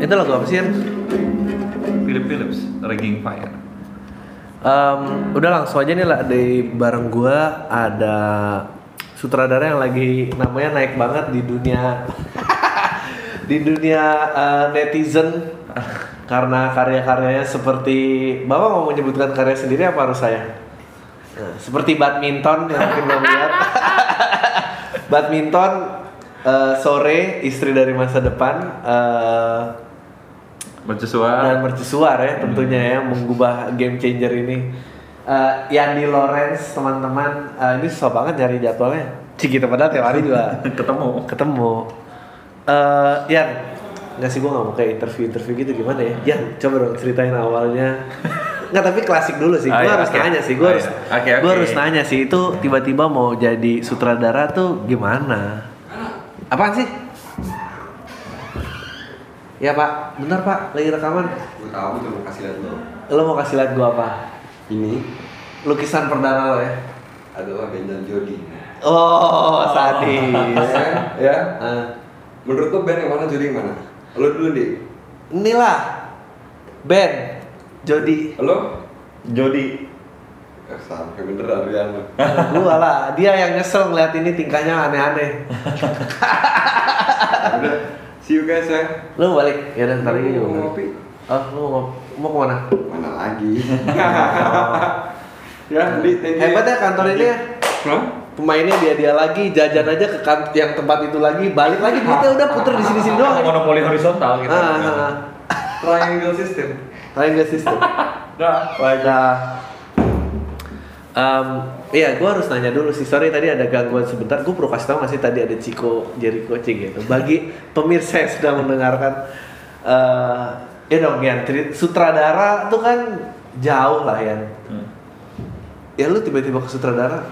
itu lagu apa sih? Philip Phillips, Ringing Fire. Em, udah langsung aja nih lah di bareng gua ada sutradara yang lagi namanya naik banget di dunia di dunia eh, netizen karena karya-karyanya seperti Bapak mau menyebutkan karya sendiri apa harus saya? Nah, seperti badminton yang mungkin belum lihat. badminton eh, sore istri dari masa depan eh, Mercusuar. dan mercusuar ya tentunya ya mengubah game changer ini. Eh, Yandi Lawrence teman-teman eh, ini susah banget nyari jadwalnya. Cik kita padahal tiap hari juga ketemu. ketemu. Eh Yan, nggak sih gue nggak mau kayak interview-interview gitu gimana ya? Yan, coba dong ceritain awalnya. Nggak tapi klasik dulu sih. Ah, Gue iya, harus oke. nanya sih. Gue Ah, harus, iya. Oke, gue oke. harus nanya sih itu tiba-tiba mau jadi sutradara tuh gimana? Apaan sih? Ya pak, bentar pak, lagi rekaman. Gue tahu tuh mau kasih lihat lo. Lo mau kasih lihat gue apa? Ini Lukisan perdana lo ya? adalah Benjan Jody. Oh, sadis. ya, ya. Ah, Menurut lo band yang mana Jody yang mana? Lo dulu deh. inilah Ben Jody. Lo? Jody. Eh, sampai bener Arian lo. gua lah, dia yang nyesel ngeliat ini tingkahnya aneh-aneh. See you guys ya. Lu balik? Ya udah ntar lagi juga Mau ngopi? Oh, lu mau mau ke mana? Mana lagi? ya, di. Hebat ya kantor ini ya. Pemainnya dia dia lagi, jajan aja ke kan yang tempat itu lagi, balik lagi duitnya udah puter di sini sini doang. Monopoli horizontal gitu. Ah, ah, ah. Triangle system. Lain gak Em, iya, gue harus nanya dulu sih. Sorry tadi ada gangguan sebentar. Gue perlu kasih tau nggak sih tadi ada Ciko Jericho Cik gitu. Bagi pemirsa yang sedang mendengarkan, eh ya dong Yan, ceri- sutradara tuh kan jauh lah Yan. Hmm. Ya lu tiba-tiba ke sutradara?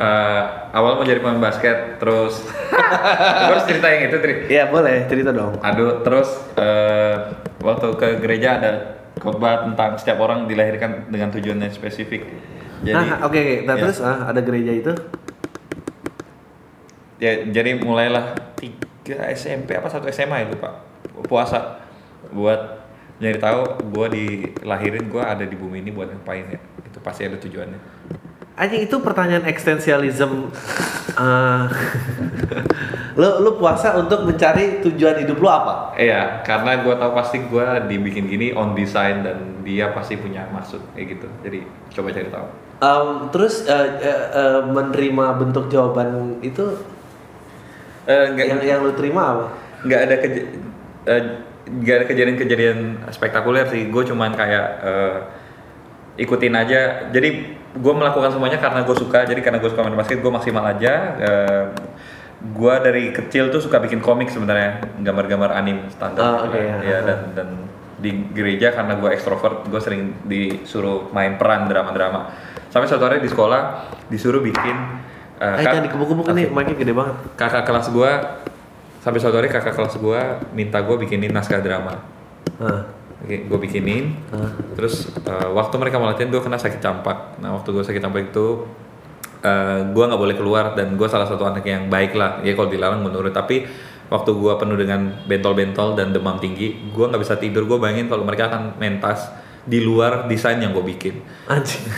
Eh, awal mau jadi pemain basket, terus Gua harus cerita yang itu, Tri. Iya boleh, cerita dong. Aduh, terus eh, waktu ke gereja ada khotbah tentang setiap orang dilahirkan dengan tujuan yang spesifik. Jadi, ah, oke, oke. Nah, ya. terus ah, ada gereja itu. ya jadi mulailah tiga SMP apa satu SMA itu pak puasa buat nyari tahu gue dilahirin gue ada di bumi ini buat ngapain ya itu pasti ada tujuannya Anjing itu pertanyaan eksistensialism. eh lu lu puasa untuk mencari tujuan hidup lu apa? iya karena gue tahu pasti gue dibikin gini on design dan dia pasti punya maksud kayak gitu. Jadi coba cari tahu. Em, terus eh, eh, eh, menerima bentuk jawaban itu? Eh, nggak yang yang lu terima apa? nggak ada keja nggak ada kejadian-kejadian spektakuler sih. Gue cuman kayak eh, ikutin aja. Jadi gue melakukan semuanya karena gue suka. Jadi karena gue suka main basket gue maksimal aja. Eh, gue dari kecil tuh suka bikin komik sebenarnya gambar-gambar anim standar Ah, gitu oke, kan. ya. ya dan dan di gereja karena gue ekstrovert gue sering disuruh main peran drama-drama sampai suatu hari di sekolah disuruh bikin eh, Eh, kan- dikebuk-kebuk nih, mic-nya gede banget. kakak kelas gua sampai suatu hari kakak kelas gua minta gua bikinin naskah drama Nah, oke gua bikinin Ah. terus eh, waktu mereka mau latihan gua kena sakit campak nah waktu gua sakit campak itu eh, gua nggak boleh keluar dan gua salah satu anak yang baik lah. Ya kalau dilarang menurut. Tapi waktu gua penuh dengan bentol-bentol dan demam tinggi gua nggak bisa tidur. Gua bayangin kalau mereka akan mentas di luar desain yang gue bikin. Anjing.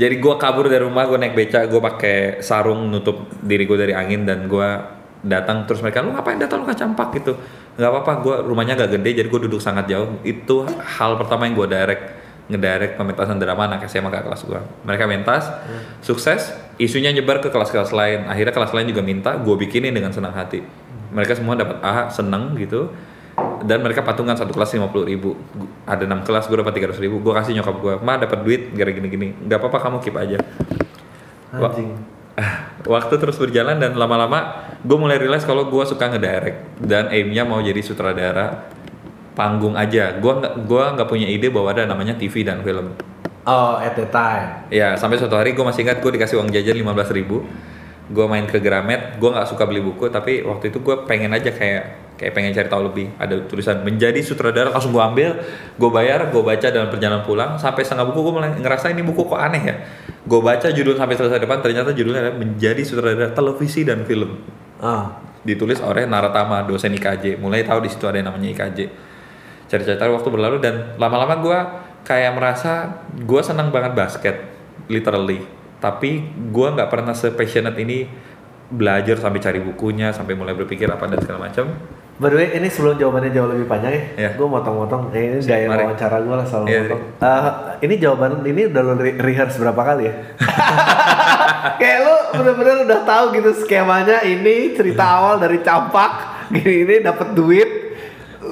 jadi gua kabur dari rumah gue naik beca gue pakai sarung nutup diri gue dari angin dan gua datang. Terus mereka lu ngapain datang? Lu ke campak gitu. Nggak apa-apa gue rumahnya gak gede jadi gue duduk sangat jauh. Itu hal pertama yang gue direct ngedirect pementasan drama anak SMA ke kelas gue mereka mentas sukses isunya nyebar ke kelas-kelas lain. Akhirnya kelas lain juga minta gue bikinin dengan senang hati. Mereka semua dapat A seneng gitu. Dan mereka patungan satu kelas lima puluh ribu. Ada enam kelas gue dapat tiga ribu. Gue kasih nyokap gue mah dapat duit gara gini gini nggak apa-apa kamu keep aja. Anjing. waktu terus berjalan dan lama-lama gue mulai realize kalau gue suka ngedirect dan aimnya mau jadi sutradara panggung aja. Gue nggak gua nggak punya ide bahwa ada namanya TV dan film. Oh, at the time. ya sampai suatu hari gue masih ingat gue dikasih uang jajan lima belas ribu. Gue main ke Gramet. Gue nggak suka beli buku tapi waktu itu gue pengen aja kayak kayak pengen cari tahu lebih. Ada tulisan menjadi sutradara langsung gue ambil. Gue bayar gue baca dalam perjalanan pulang. Sampai setengah buku gue mulai ngerasa ini buku kok aneh ya. Gue baca judul sampai selesai depan ternyata judulnya adalah menjadi sutradara televisi dan film. Ah. ditulis oleh Naratama dosen IKJ mulai tahu di situ ada yang namanya IKJ cerita-cerita waktu berlalu dan lama-lama gue kayak merasa gue senang banget basket literally tapi gue nggak pernah se-passionate ini belajar sampai cari bukunya sampai mulai berpikir apa dan segala macam By the way, ini sebelum jawabannya jauh lebih panjang ya, Iya. gue motong-motong. Eh, ini gaya Mari. wawancara gue lah selalu Iya, motong. Eh, ini jawaban ini udah lo re- rehearse berapa kali ya? Kayak lo bener-bener udah tahu gitu skemanya ini cerita awal dari campak gini ini dapat duit.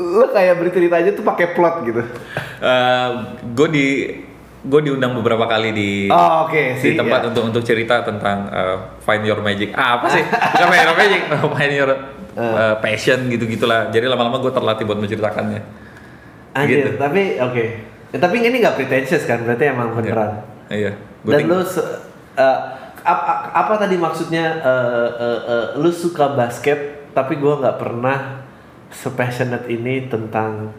Lo kayak bercerita aja tuh pakai plot gitu. gue di gue diundang beberapa kali di Oh, di sih. tempat ya. untuk untuk cerita tentang uh, find your magic Ah, apa sih bukan find your magic find your uh, passion gitu gitulah jadi lama-lama gue terlatih buat menceritakannya Anjir, gitu. tapi oke. Ya, tapi ini nggak pretentious kan? Berarti emang beneran. iya gue Dan lu eh, apa, apa tadi maksudnya eh, eh, eh, lu suka basket tapi gua nggak pernah sepassionate ini tentang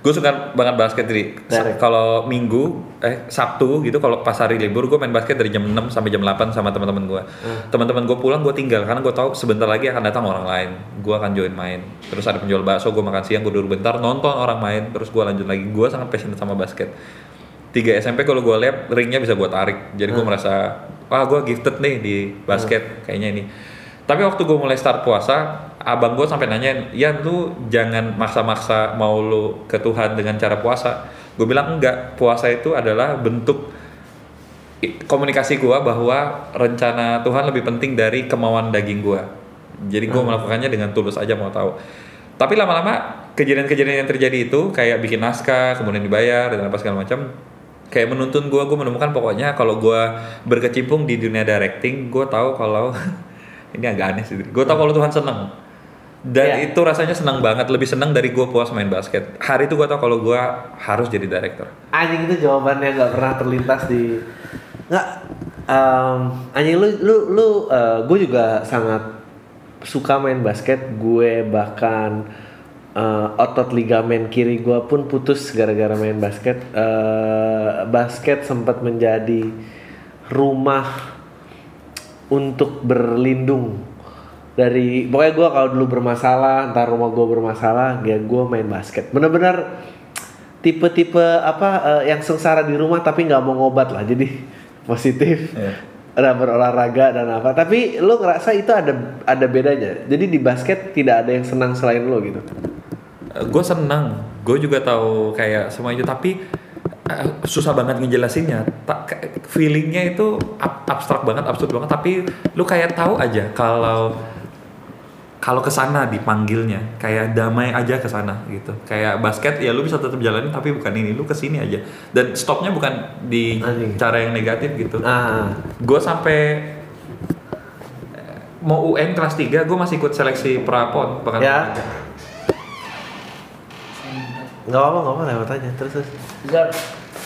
gue suka banget basket jadi kalau minggu eh sabtu gitu kalau pas hari libur gue main basket dari jam 6 sampai jam 8 sama teman-teman gue teman-teman gue pulang gue tinggal karena gue tahu sebentar lagi akan datang orang lain. Gue akan join main. Terus ada penjual bakso gue makan siang gue duduk bentar nonton orang main. Terus gue lanjut lagi. Gue sangat passionate sama basket. Tiga SMP kalau gue lihat ringnya bisa gue tarik. Jadi gue merasa wah gue gifted nih di basket kayaknya ini. Tapi waktu gue mulai start puasa abang gue sampai nanyain ya lu jangan maksa-maksa mau lu ke Tuhan dengan cara puasa. Gue bilang enggak puasa itu adalah bentuk komunikasi gue bahwa rencana Tuhan lebih penting dari kemauan daging gue jadi gue melakukannya dengan tulus aja mau tahu. Tapi lama-lama kejadian-kejadian yang terjadi itu kayak bikin naskah kemudian dibayar dan apa segala macam kayak menuntun gue gue menemukan pokoknya kalau gue berkecimpung di dunia directing gue tahu kalau ini agak aneh sih. Gue tahu kalau Tuhan senang dan Iya. itu rasanya senang banget lebih senang dari gue puas main basket. Hari itu gue tahu kalau gue harus jadi director. Anjing itu jawabannya nggak pernah terlintas di nggak em, anjing lu lu lu gue juga sangat suka main basket. Gue bahkan eh, otot ligamen kiri gue pun putus gara-gara main basket. Eh, basket sempat menjadi rumah untuk berlindung dari pokoknya gue kalau dulu bermasalah entar rumah gue bermasalah ya gue main basket. Bener-bener tipe-tipe apa eh, yang sengsara di rumah tapi nggak mau ngobat lah jadi positif. Ada berolahraga dan apa. Tapi lo ngerasa itu ada ada bedanya? Jadi di basket tidak ada yang senang selain lo gitu? Gue senang. Gue juga tahu kayak semua itu. Tapi eh, susah banget ngejelasinnya. Tak feelingnya itu ab- abstrak banget absurd banget. Tapi lu kayak tahu aja kalau kalau ke sana dipanggilnya kayak damai aja ke sana gitu. Kayak basket ya lu bisa tetap jalanin tapi bukan ini lu ke sini aja. Dan stopnya bukan di Anjing. cara yang negatif gitu. Ah gue sampai eh, mau UN kelas 3 gue masih ikut seleksi prapon bahkan Ya. nggak apa nggak apa lewat aja terus terus.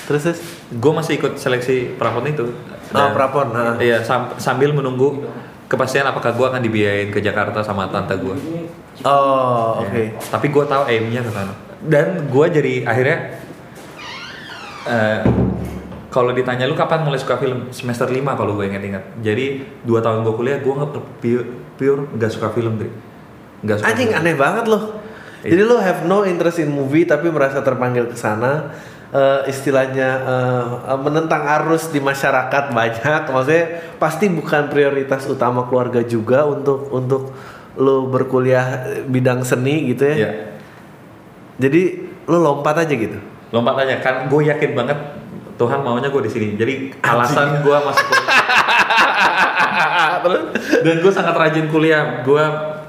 Terus terus. Gue masih ikut seleksi prapon itu. Oh prapon ah. iya sam- sambil menunggu kepastian apakah gue akan dibiayain ke Jakarta sama tante gue oh oke. Tapi gue tahu aimnya ke sana. Dan gue jadi akhirnya eh, kalau ditanya lu kapan mulai suka film? Semester 5 kalau gue ingat-ingat. Jadi dua tahun gue kuliah gue nggak pure pure nggak suka film Dri. Nggak suka Anjing aneh banget loh. Iya. Jadi lo have no interest in movie tapi merasa terpanggil ke sana. Eh, istilahnya eh, menentang arus di masyarakat banyak. Maksudnya pasti bukan prioritas utama keluarga juga untuk untuk lo berkuliah bidang seni gitu ya. Iya. Jadi lo lompat aja gitu. lompat aja kan gue yakin banget Tuhan maunya gue di sini jadi alasan gue masuk kuliah dan gue sangat rajin kuliah gue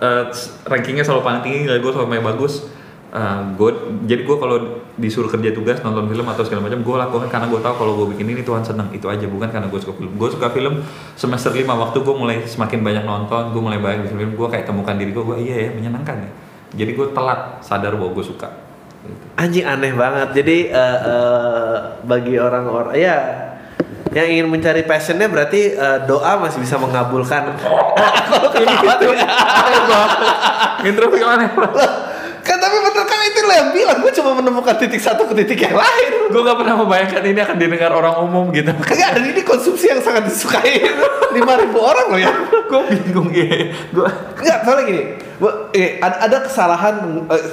eh, rankingnya selalu paling tinggi gue selalu main bagus Eh, gue jadi gue kalau disuruh kerja tugas nonton film atau segala macam gue lakukan karena gue tahu kalau gue bikin ini Tuhan seneng itu aja bukan karena gue suka film gue suka film semester 5 waktu gue mulai semakin banyak nonton gue mulai banyak film gue kayak temukan diri gue gue iya ya menyenangkan ya jadi gue telat sadar bahwa gue suka Gitu. Anjing aneh banget. Jadi eh, eh, bagi orang-orang ya yang ingin mencari passionnya berarti eh, doa masih bisa mengabulkan. Kalau ketawa tuh ya. interview aneh kan tapi bener kan itu lo yang bilang gue cuma menemukan titik satu ke titik yang lain. Gue gak pernah membayangkan ini akan didengar orang umum gitu. Enggak, dan ini konsumsi yang sangat disukai 5000 orang loh ya. Gue bingung ya gue Enggak, soalnya gini gua- eh, ada, ada kesalahan eh,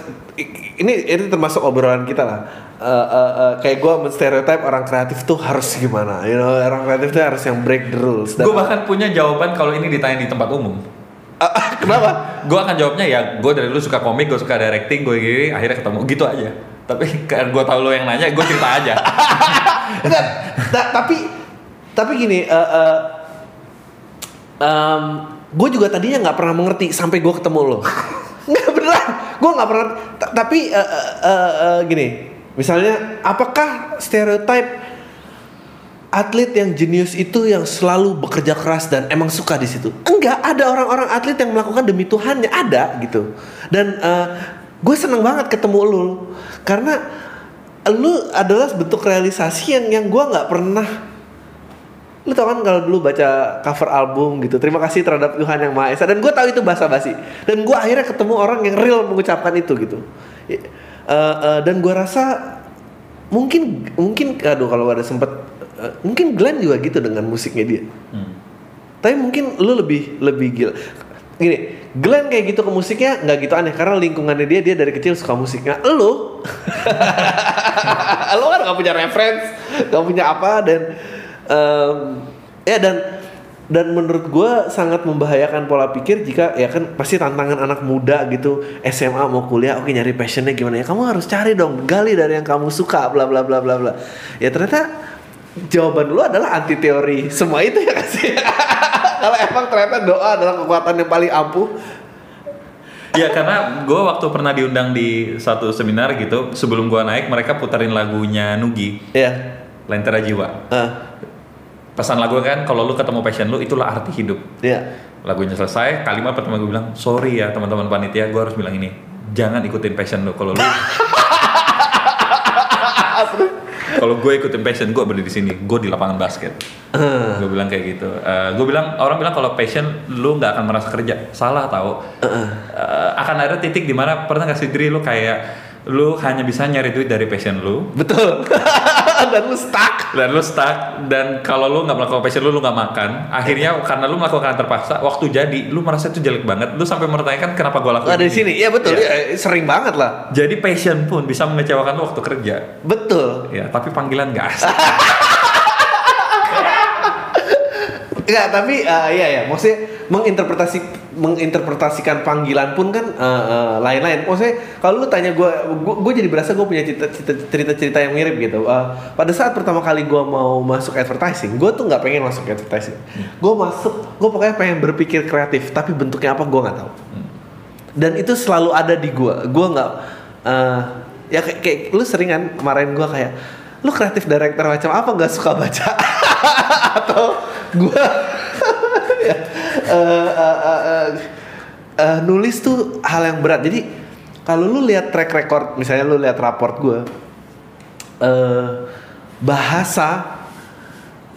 ini ini termasuk obrolan kita lah. Eh, eh, eh, kayak gue menstereotip orang kreatif tuh harus gimana? You know orang kreatif tuh harus yang break the rules. Gue bahkan punya jawaban kalau ini ditanya di tempat umum. Ah, ah, kenapa? Gue akan jawabnya ya gue dari dulu suka komik gue suka directing gue gini akhirnya ketemu. Gitu aja tapi karena gue tahu lo yang nanya gue cerita aja Enggak, ta- tapi tapi gini, eh gue juga tadinya nggak pernah mengerti sampai gue ketemu lo. Nggak beneran, gue nggak pernah. ta- tapi eh, eh, eh, eh, gini, misalnya, apakah stereotip atlet yang jenius itu yang selalu bekerja keras dan emang suka di situ? Enggak, ada orang-orang atlet yang melakukan demi Tuhannya ada gitu. Dan gue seneng banget ketemu lu. Karena lu adalah bentuk realisasi yang yang gue nggak pernah. Lu tau kan kalau dulu baca cover album gitu terima kasih terhadap Tuhan yang Maha Esa. Dan gue tahu itu bahasa basi dan gue akhirnya ketemu orang yang real mengucapkan itu gitu. Eh, eh, dan gue rasa mungkin mungkin aduh kalau ada sempet eh, mungkin Glenn juga gitu dengan musiknya dia. Hmm. tapi mungkin lu lebih lebih gila. Gini Glenn kayak gitu ke musiknya nggak gitu aneh. Karena lingkungannya dia dia dari kecil suka musiknya lu lu kan nggak punya reference nggak punya apa dan em, ya dan dan menurut gue sangat membahayakan pola pikir jika ya kan pasti tantangan anak muda gitu SMA mau kuliah oke nyari passionnya gimana ya? Kamu harus cari dong gali dari yang kamu suka bla bla bla bla bla. Ya ternyata jawaban lu adalah anti teori. Semua itu ya kasih kalau emang ternyata doa adalah kekuatan yang paling ampuh. Ya karena gue waktu pernah diundang di satu seminar gitu sebelum gue naik mereka putarin lagunya Nugi. Ya Lentera Jiwa. Ah, Pesan lagu kan kalau lu ketemu passion lu itulah arti hidup. ya Lagunya selesai, kalimat pertama gue bilang sorry ya teman-teman panitia gue harus bilang ini. Jangan ikutin passion lu. Kalau lu kalau gue ikutin passion gue berdiri di sini gue di lapangan basket. Ah, gue bilang kayak gitu. Gue bilang orang bilang kalau passion lu nggak akan merasa kerja. Salah tahu Eh, akan ada titik di mana pernah nggak sih diri lu kayak lu hanya bisa nyari duit dari passion lu? Betul dan lu stuck. Dan lu stuck. Dan kalau lu nggak melakukan passion lu lu nggak makan. Akhirnya karena lu melakukan terpaksa waktu jadi lu merasa itu jelek banget. Lu sampai mempertanyakan kenapa gue lakukan ada di ini. sini. Ya betul. Iya. ya, sering banget lah. Jadi passion pun bisa mengecewakan lu waktu kerja. Betul. Ya tapi panggilan gak asik Enggak, tapi uh, iya ya, maksudnya menginterpretasi menginterpretasikan panggilan pun kan uh, uh, lain-lain. Maksudnya kalau lu tanya gue, gue jadi berasa gue punya cerita- cerita- cerita-cerita yang mirip gitu. Uh, pada saat pertama kali gue mau masuk advertising, gue tuh nggak pengen masuk advertising. Gue masuk, gue pokoknya pengen berpikir kreatif, tapi bentuknya apa gue nggak tahu. Dan itu selalu ada di gue. Gue nggak, uh, ya kayak, kayak lu sering kan kemarin gue kayak, lu kreatif director macam apa? Nggak suka baca. Atau gue ya, eh, eh, eh, eh, eh, nulis tuh hal yang berat. Jadi kalau lu lihat track record misalnya lu lihat raport gue eh, bahasa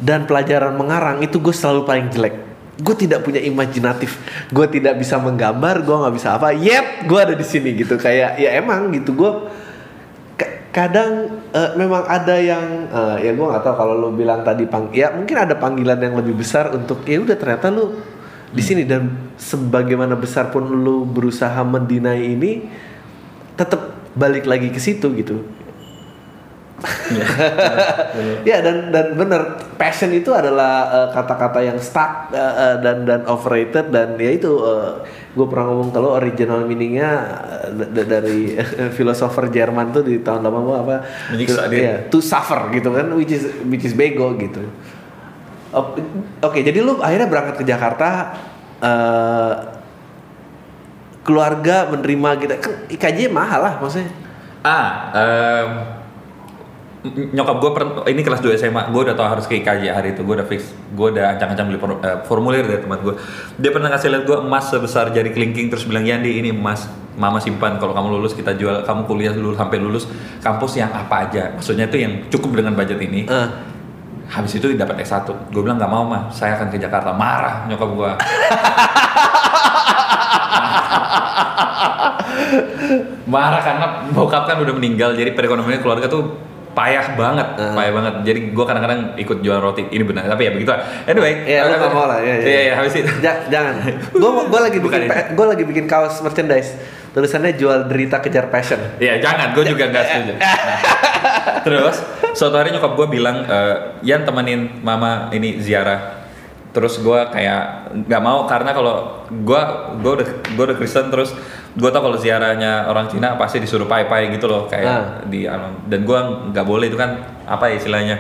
dan pelajaran mengarang itu gue selalu paling jelek. Gue tidak punya imajinatif. Gue tidak bisa menggambar gue nggak bisa apa. Yep gue ada di sini gitu. Kayak ya emang gitu. Gue kadang eh, memang ada yang eh, ya gue nggak tahu kalau lu bilang tadi pang ya mungkin ada panggilan yang lebih besar untuk ya udah ternyata lu di sini dan sebagaimana besar pun lu berusaha mendinai ini tetap balik lagi ke situ gitu ya dan dan bener passion itu adalah eh, kata-kata yang stuck eh, eh, dan dan overrated dan ya itu gue pernah ngomong kalau original meaningnya da- dari filosofer Jerman tuh di tahun 80 apa? Menyiksa iya, to suffer gitu kan which is which is bego gitu. Oke, oke, jadi lu akhirnya berangkat ke Jakarta eh keluarga menerima gitu kan IKJ mahal lah maksudnya. Ah, ny- nyokap gue ini kelas 2 SMA, gue udah tau harus ke IKJ hari itu, gue udah fix, gue udah ancang-ancang beli for- eh, formulir dari teman gue. Dia pernah ngasih lihat gue emas sebesar jari kelingking terus bilang Yandi ini emas, mama simpan. Kalau kamu lulus kita jual, kamu kuliah dulu sampai lulus. Kampus yang apa aja, maksudnya itu yang cukup dengan budget ini. Eh. Habis itu dapat S1, gue bilang nggak mau mah, saya akan ke Jakarta, marah nyokap gue. marah karena bokap kan udah meninggal jadi perekonomian keluarga tuh payah banget Ah. payah banget jadi gue kadang-kadang ikut jual roti ini benar tapi ya begitu anyway Iya, lu nggak mau lah, iya, iya. iya iya, habis itu Ja- jangan. Gue gue lagi bikin gue lagi bikin kaos merchandise. Tulisannya jual derita kejar passion. Iya jangan, gue juga nggak setuju. Nah, terus suatu hari nyokap gue bilang, e, Yan temenin mama ini ziarah. Terus gue kayak nggak mau karena kalau gue gue udah gue udah Kristen terus gue tau kalau ziarahnya orang Cina pasti disuruh pai-pai gitu loh kayak Ah. di alam dan gue nggak boleh itu kan apa ya istilahnya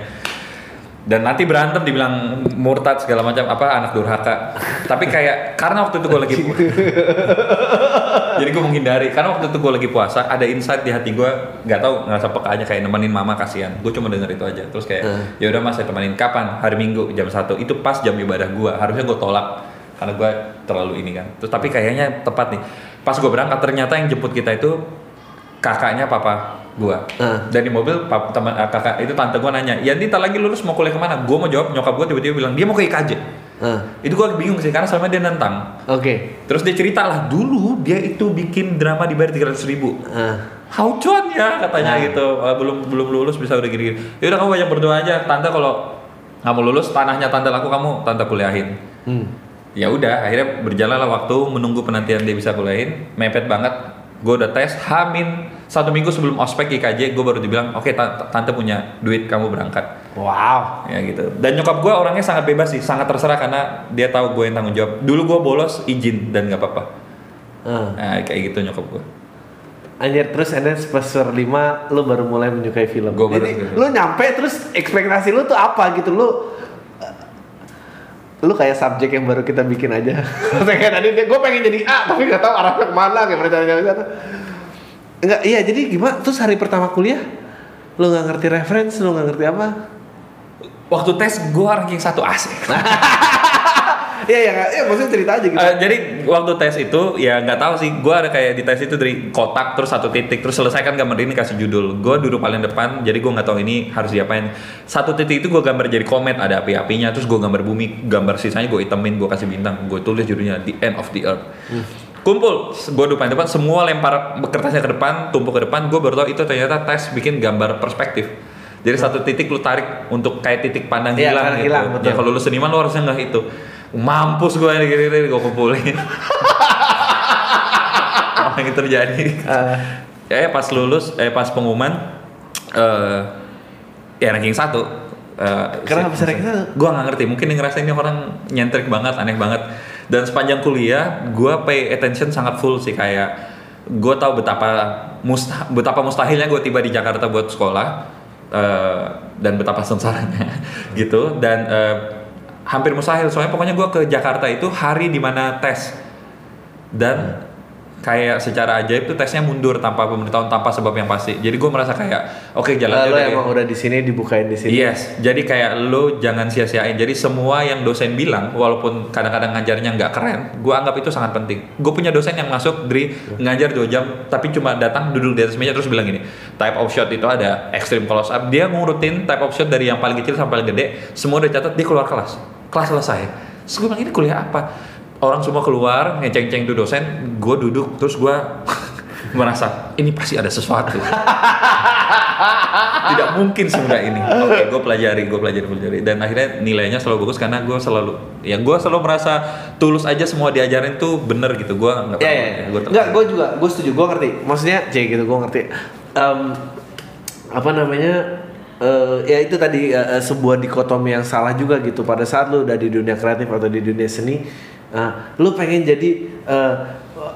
dan nanti berantem dibilang murtad segala macam apa anak durhaka tapi kayak karena waktu itu gue lagi jadi gue menghindari. Karena waktu itu gue lagi puasa ada insight di hati gue nggak tahu ngerasa peka aja kayak nemenin mama kasihan. Gue cuma denger itu aja. Terus kayak Hmm. ya udah mas saya temenin. Kapan? Hari minggu jam satu. Itu pas jam ibadah gue harusnya gue tolak karena gue terlalu ini kan. Terus tapi kayaknya tepat nih. Pas gue berangkat ternyata yang jemput kita itu kakaknya papa gue Hmm. dan di mobil pap- teman eh, kakak itu tante gue nanya ya Dita lagi lulus mau kuliah ke mana? Gue mau jawab nyokap gue tiba-tiba bilang dia mau ke IKJ Ah, itu gue bingung sih karena selama dia nentang Oke. Terus dia cerita lah dulu dia itu bikin drama dibayar tiga ratus ribu. Ah, How cuan ya katanya Nah. gitu. "Ah, belum belum lulus bisa udah gini-gini. Ya udah kamu banyak berdoa aja. Tante kalau nggak mau lulus tanahnya tante laku kamu tante kuliahin. hmm. Ya udah akhirnya berjalanlah waktu menunggu penantian dia bisa kuliahin. Mepet banget. Gue udah tes Hamin satu minggu sebelum ospek IKJ gue baru dibilang oke ta- tante punya duit kamu berangkat Wow. ya gitu dan nyokap gue orangnya sangat bebas sih sangat terserah karena dia tahu gue yang tanggung jawab dulu gue bolos izin dan nggak apa-apa Ah. Nah, kayak gitu nyokap gue. Anjir terus and then semester 5 lu baru mulai menyukai film. Gua Jadi lu nyampe terus ekspektasi lu tuh apa gitu lu lu kayak subjek yang baru kita bikin aja. kayak tadi gue pengen jadi A tapi nggak tahu arahnya ke mana kayak rencananya ke sana. Enggak, iya jadi gimana? Terus hari pertama kuliah lu nggak ngerti reference, lu nggak ngerti apa? Waktu tes gue ranking satu asik. Iya ya, ya maksudnya cerita aja gitu. Eh, jadi waktu tes itu ya nggak tahu sih. Gue ada kayak di tes itu dari kotak terus satu titik terus selesaikan gambar ini kasih judul. Gue duduk paling depan jadi gue nggak tahu ini harus diapain. Satu titik itu gue gambar jadi komet ada api-apinya terus gue gambar bumi gambar sisanya gue itemin gue kasih bintang gue tulis judulnya The End of the Earth. Kumpul, gue duduk paling depan, semua lempar kertasnya ke depan, tumpuk ke depan, gue baru tahu itu ternyata tes bikin gambar perspektif. Jadi satu titik lu tarik untuk kayak titik pandang Iya, hilang gitu. hilang, betul. Ya kalau lu seniman lu harusnya nggak itu. Mampus gue ini gini gue kumpulin. Apa yang terjadi? Ah. eh pas lulus, eh pas pengumuman, eh ya ranking satu. Eh, Kenapa bisa ranking satu? Gue nggak ngerti. Mungkin yang ngerasain ini orang nyentrik banget, aneh banget. Dan sepanjang kuliah, gue pay attention sangat full sih kayak gue tahu betapa musta betapa mustahilnya gue tiba di Jakarta buat sekolah eh, dan betapa sengsaranya gitu. Dan eh, hampir mustahil. Soalnya pokoknya gue ke Jakarta itu hari di mana tes. Dan kayak secara ajaib tuh tesnya mundur tanpa pemberitahuan tanpa sebab yang pasti jadi gue merasa kayak oke jalan Lalu aja deh. emang udah di sini dibukain di sini. Yes, jadi kayak lo jangan sia-siain. Jadi semua yang dosen bilang, walaupun kadang-kadang ngajarnya nggak keren, gue anggap itu sangat penting. Gue punya dosen yang masuk dari ngajar dua jam, tapi cuma datang duduk di atas meja terus bilang gini, type of shot itu ada extreme close up. Dia ngurutin type of shot dari yang paling kecil sampai paling gede, semua udah catat, dia keluar kelas. Kelas selesai. Terus gue bilang ini kuliah apa? Orang semua keluar, ngeceng-ceng tuh dosen, gue duduk, terus gue merasa ini pasti ada sesuatu tidak mungkin semudah ini. Oke, gue pelajari, gue pelajari, pelajari, dan akhirnya nilainya selalu bagus karena gue selalu, ya gue selalu merasa tulus aja semua diajarin tuh bener gitu. Gue nggak pernah- iya, iya. gua- Enggak, gue juga, gue setuju, gue ngerti. Maksudnya, cek gitu, gue ngerti. Em, apa namanya? eh, ya itu tadi eh, sebuah dikotomi yang salah juga gitu. Pada saat lu udah di dunia kreatif atau di dunia seni, eh, lu pengen jadi eh,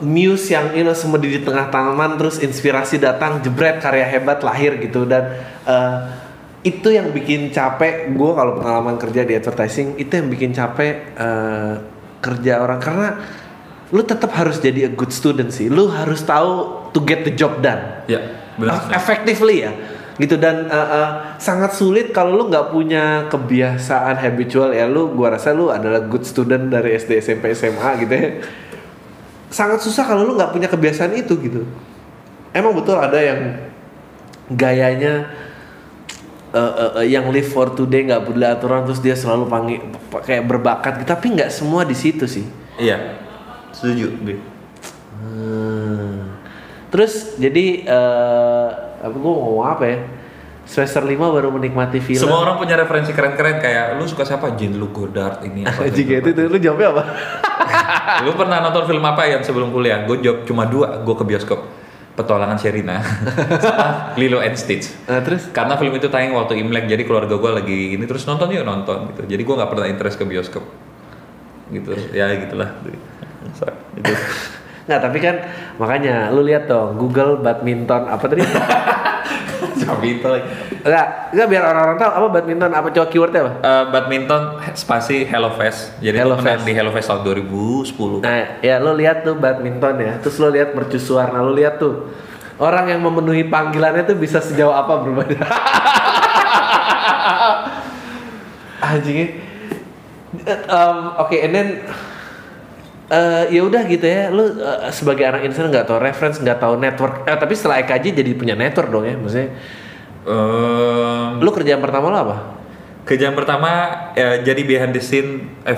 muse yang you know, semedi di tengah tanaman, terus inspirasi datang, jebret karya hebat lahir gitu. Dan eh, itu yang bikin capek gue kalau pengalaman kerja di advertising itu yang bikin capek eh, kerja orang. Karena lu tetap harus jadi a good student sih. Lu harus tahu to get the job done. Ya, benar. Eff- effectively ya gitu dan eh, eh, sangat sulit kalau lu nggak punya kebiasaan habitual ya lu gua rasa lu adalah good student dari SD SMP SMA gitu ya sangat susah kalau lu nggak punya kebiasaan itu gitu emang betul ada yang gayanya eh, eh, eh, yang live for today nggak peduli aturan terus dia selalu panggil kayak berbakat gitu tapi nggak semua di situ sih Iya, setuju. Bi. Hmm. Terus jadi eh apa gue ngomong apa ya? Semester 5 baru menikmati film. Semua orang punya referensi keren-keren kayak lu suka siapa? Jean Luc Godard ini apa? Jika itu, itu lu jawabnya apa? lu pernah nonton film apa yang sebelum kuliah? Gue jawab cuma dua, gue ke bioskop. Petualangan Sherina sama Lilo and Stitch. Nah, terus Karena film itu tayang waktu Imlek, jadi keluarga gue lagi ini terus nonton yuk nonton gitu. Jadi gue nggak pernah interest ke bioskop. Gitu, ya gitulah. Itu. Nggak, tapi kan makanya lu lihat dong Google badminton apa tadi? Cabi itu lagi. Enggak, enggak biar orang-orang tahu apa badminton apa coba keywordnya apa? Eh, badminton spasi Hello Fest. Jadi Hello menang Fest. di Hello Fest tahun 2010. Nah, ya lu lihat tuh badminton ya. Terus lu lihat mercusuar. Nah, lu lihat tuh orang yang memenuhi panggilannya tuh bisa sejauh apa berubah. Anjingnya. Um, Oke, and then eh, ya udah gitu ya. Lu eh, sebagai anak insan nggak tahu reference, nggak tahu network. Eh, tapi setelah EKJ jadi punya network dong ya, maksudnya. Em, Lu kerjaan pertama lo apa? Kerjaan pertama eh, jadi behind the scene eh,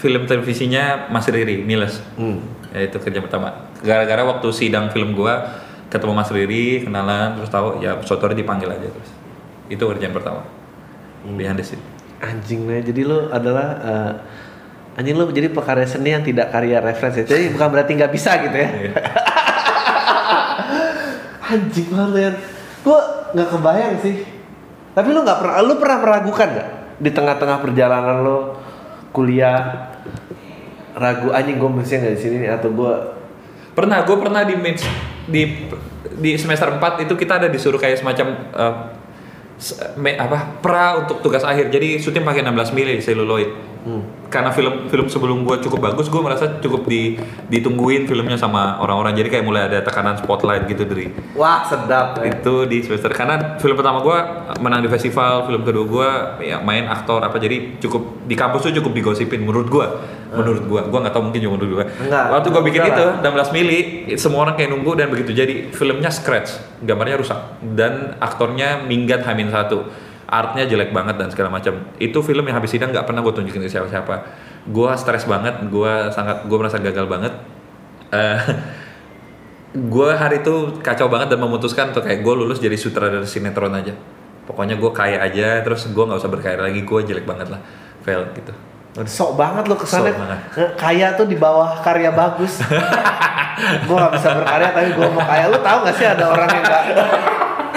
film televisinya Mas Riri Miles. Hmm. Ya, itu kerjaan pertama. Gara-gara waktu sidang film gua ketemu Mas Riri, kenalan, terus tahu ya Sotori dipanggil aja terus. Itu kerjaan pertama. Behind the scene. Anjing nih, jadi lu adalah eh, anjing lu jadi pekarya seni yang tidak karya referensi. Jadi bukan berarti nggak bisa gitu ya. Iya. Anjing banget. Gua nggak kebayang sih. Tapi lu nggak pernah, lu pernah meragukan nggak di tengah-tengah perjalanan lo kuliah ragu anjing gue mesti nggak di sini nih atau gue Pernah, gue pernah di mid- di di semester 4 itu kita ada disuruh kayak semacam s- me- apa pra untuk tugas akhir. Jadi syuting pakai 16 mili seluloid. Karena film film sebelum gue cukup bagus, gue merasa cukup di ditungguin filmnya sama orang-orang. Jadi kayak mulai ada tekanan spotlight gitu dari wah sedap ya. itu di semester. Karena film pertama gue menang di festival, film kedua gue ya main aktor apa jadi cukup di kampus tuh cukup digosipin menurut gue, menurut gue, gue nggak tahu mungkin cuma menurut gue. Enggak, Waktu gue bikin enggak itu 16 mili, semua orang kayak nunggu dan begitu. Jadi filmnya scratch, gambarnya rusak dan aktornya minggat hamin satu, artnya jelek banget dan segala macam. Itu film yang habis sidang nggak pernah gue tunjukin ke siapa-siapa. Gue stres banget, gue sangat, gue merasa gagal banget. Eh, gue hari itu kacau banget dan memutuskan untuk kayak gue lulus jadi sutradara sinetron aja pokoknya gue kaya aja terus gue nggak usah berkarya lagi gue jelek banget lah fail gitu Sok banget lo ke sana Sok banget. Nge- kaya tuh di bawah karya bagus. gue gak bisa berkarya tapi gue mau kaya. Lu tahu gak sih ada orang yang gak,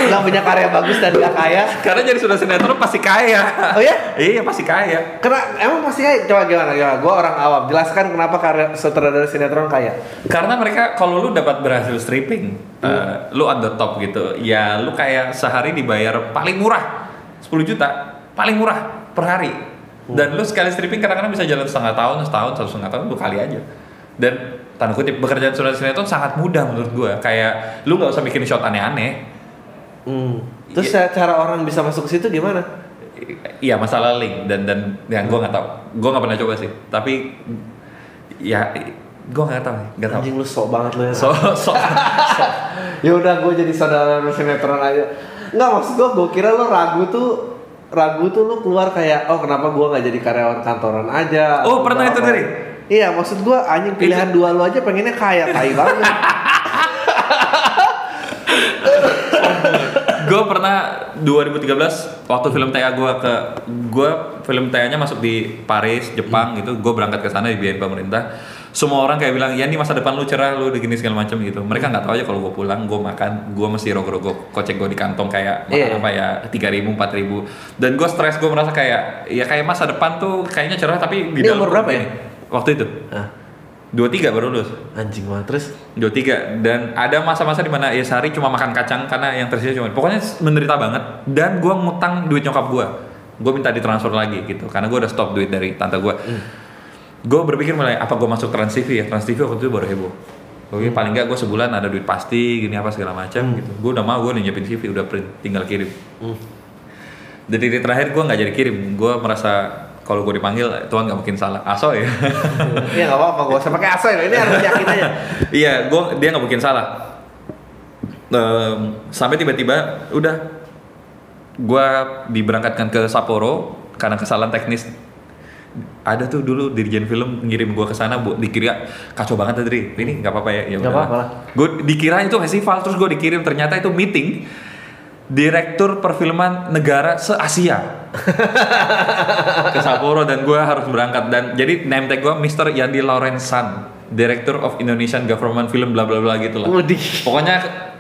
nggak punya karya bagus dan gak kaya? karena jadi sutradara sinetron pasti kaya Oh ya? iya pasti kaya Karena emang pasti kaya. Coba gimana? gimana? Gue orang awam. Jelaskan kenapa karya sutradara sinetron kaya. karena mereka kalau lu dapat berhasil stripping eh, lu at the top gitu ya lu kayak sehari dibayar paling murah 10 juta paling murah per hari dan lu sekali stripping kadang-kadang bisa jalan setengah tahun setahun satu setengah tahun dua kali aja dan tanda kutip bekerja di sutradara sinetron sangat mudah menurut gua kayak lu nggak usah bikin shot aneh-aneh Hmm. Terus cara orang bisa masuk ke situ gimana? Iya masalah link dan dan yang gue nggak tahu, gue nggak pernah coba sih. Tapi ya gue nggak tahu, nggak tahu. Anjing lu sok banget lu ya. So so, so ya udah gue jadi saudara sinetron aja. Enggak maksud gue, gue kira lu ragu tuh ragu tuh lu keluar kayak oh kenapa gue nggak jadi karyawan kantoran aja Oh, pernah itu dari? iya maksud gue anjing pilihan dua lu aja pengennya kaya tai banget gue pernah 2013 waktu film TA gue ke gue film TA nya masuk di Paris Jepang hmm. gitu gue berangkat ke sana dibiayain pemerintah semua orang kayak bilang ya ini masa depan lu cerah lu begini segala macam gitu mereka nggak tahu aja kalau gue pulang gue makan gue mesti rogo-rogo kocek gue di kantong kayak makan yeah. apa ya tiga ribu empat ribu dan gue stres gue merasa kayak ya kayak masa depan tuh kayaknya cerah tapi di ini umur berapa ya waktu itu Hah? 23 baru lulus. Anjing banget terus 23 dan ada masa-masa di mana ya sehari cuma makan kacang karena yang tersisa cuma pokoknya menderita banget dan gue ngutang duit nyokap gue gue minta ditransfer lagi gitu karena gue udah stop duit dari tante gue Hmm. gue berpikir mulai apa gue masuk Trans TV ya? Trans TV waktu itu baru heboh. Oke, hmm. paling nggak gue sebulan ada duit pasti, gini apa segala macam hmm. gitu. Gue udah mau, gue nyiapin CV, udah print, tinggal kirim. Hmm. Dari terakhir gue nggak jadi kirim, gue merasa kalau gue dipanggil Tuhan nggak mungkin salah aso ya Iya nggak apa-apa, gak usah pakai aso ya. Ini harus yakin aja. iya, gua dia nggak mungkin salah. Em, sampai tiba-tiba udah gua diberangkatkan ke Sapporo karena kesalahan teknis ada tuh dulu dirjen film ngirim gue ke sana bu dikira kacau banget tadi ini nggak apa-apa ya ya Nggak apa-apa lah. gue dikira itu festival terus gue dikirim ternyata itu meeting direktur perfilman negara se Asia ke Sapporo dan gue harus berangkat dan jadi name tag gue Mr. Yandi Lawrence Director of Indonesian Government Film bla bla bla gitu lah pokoknya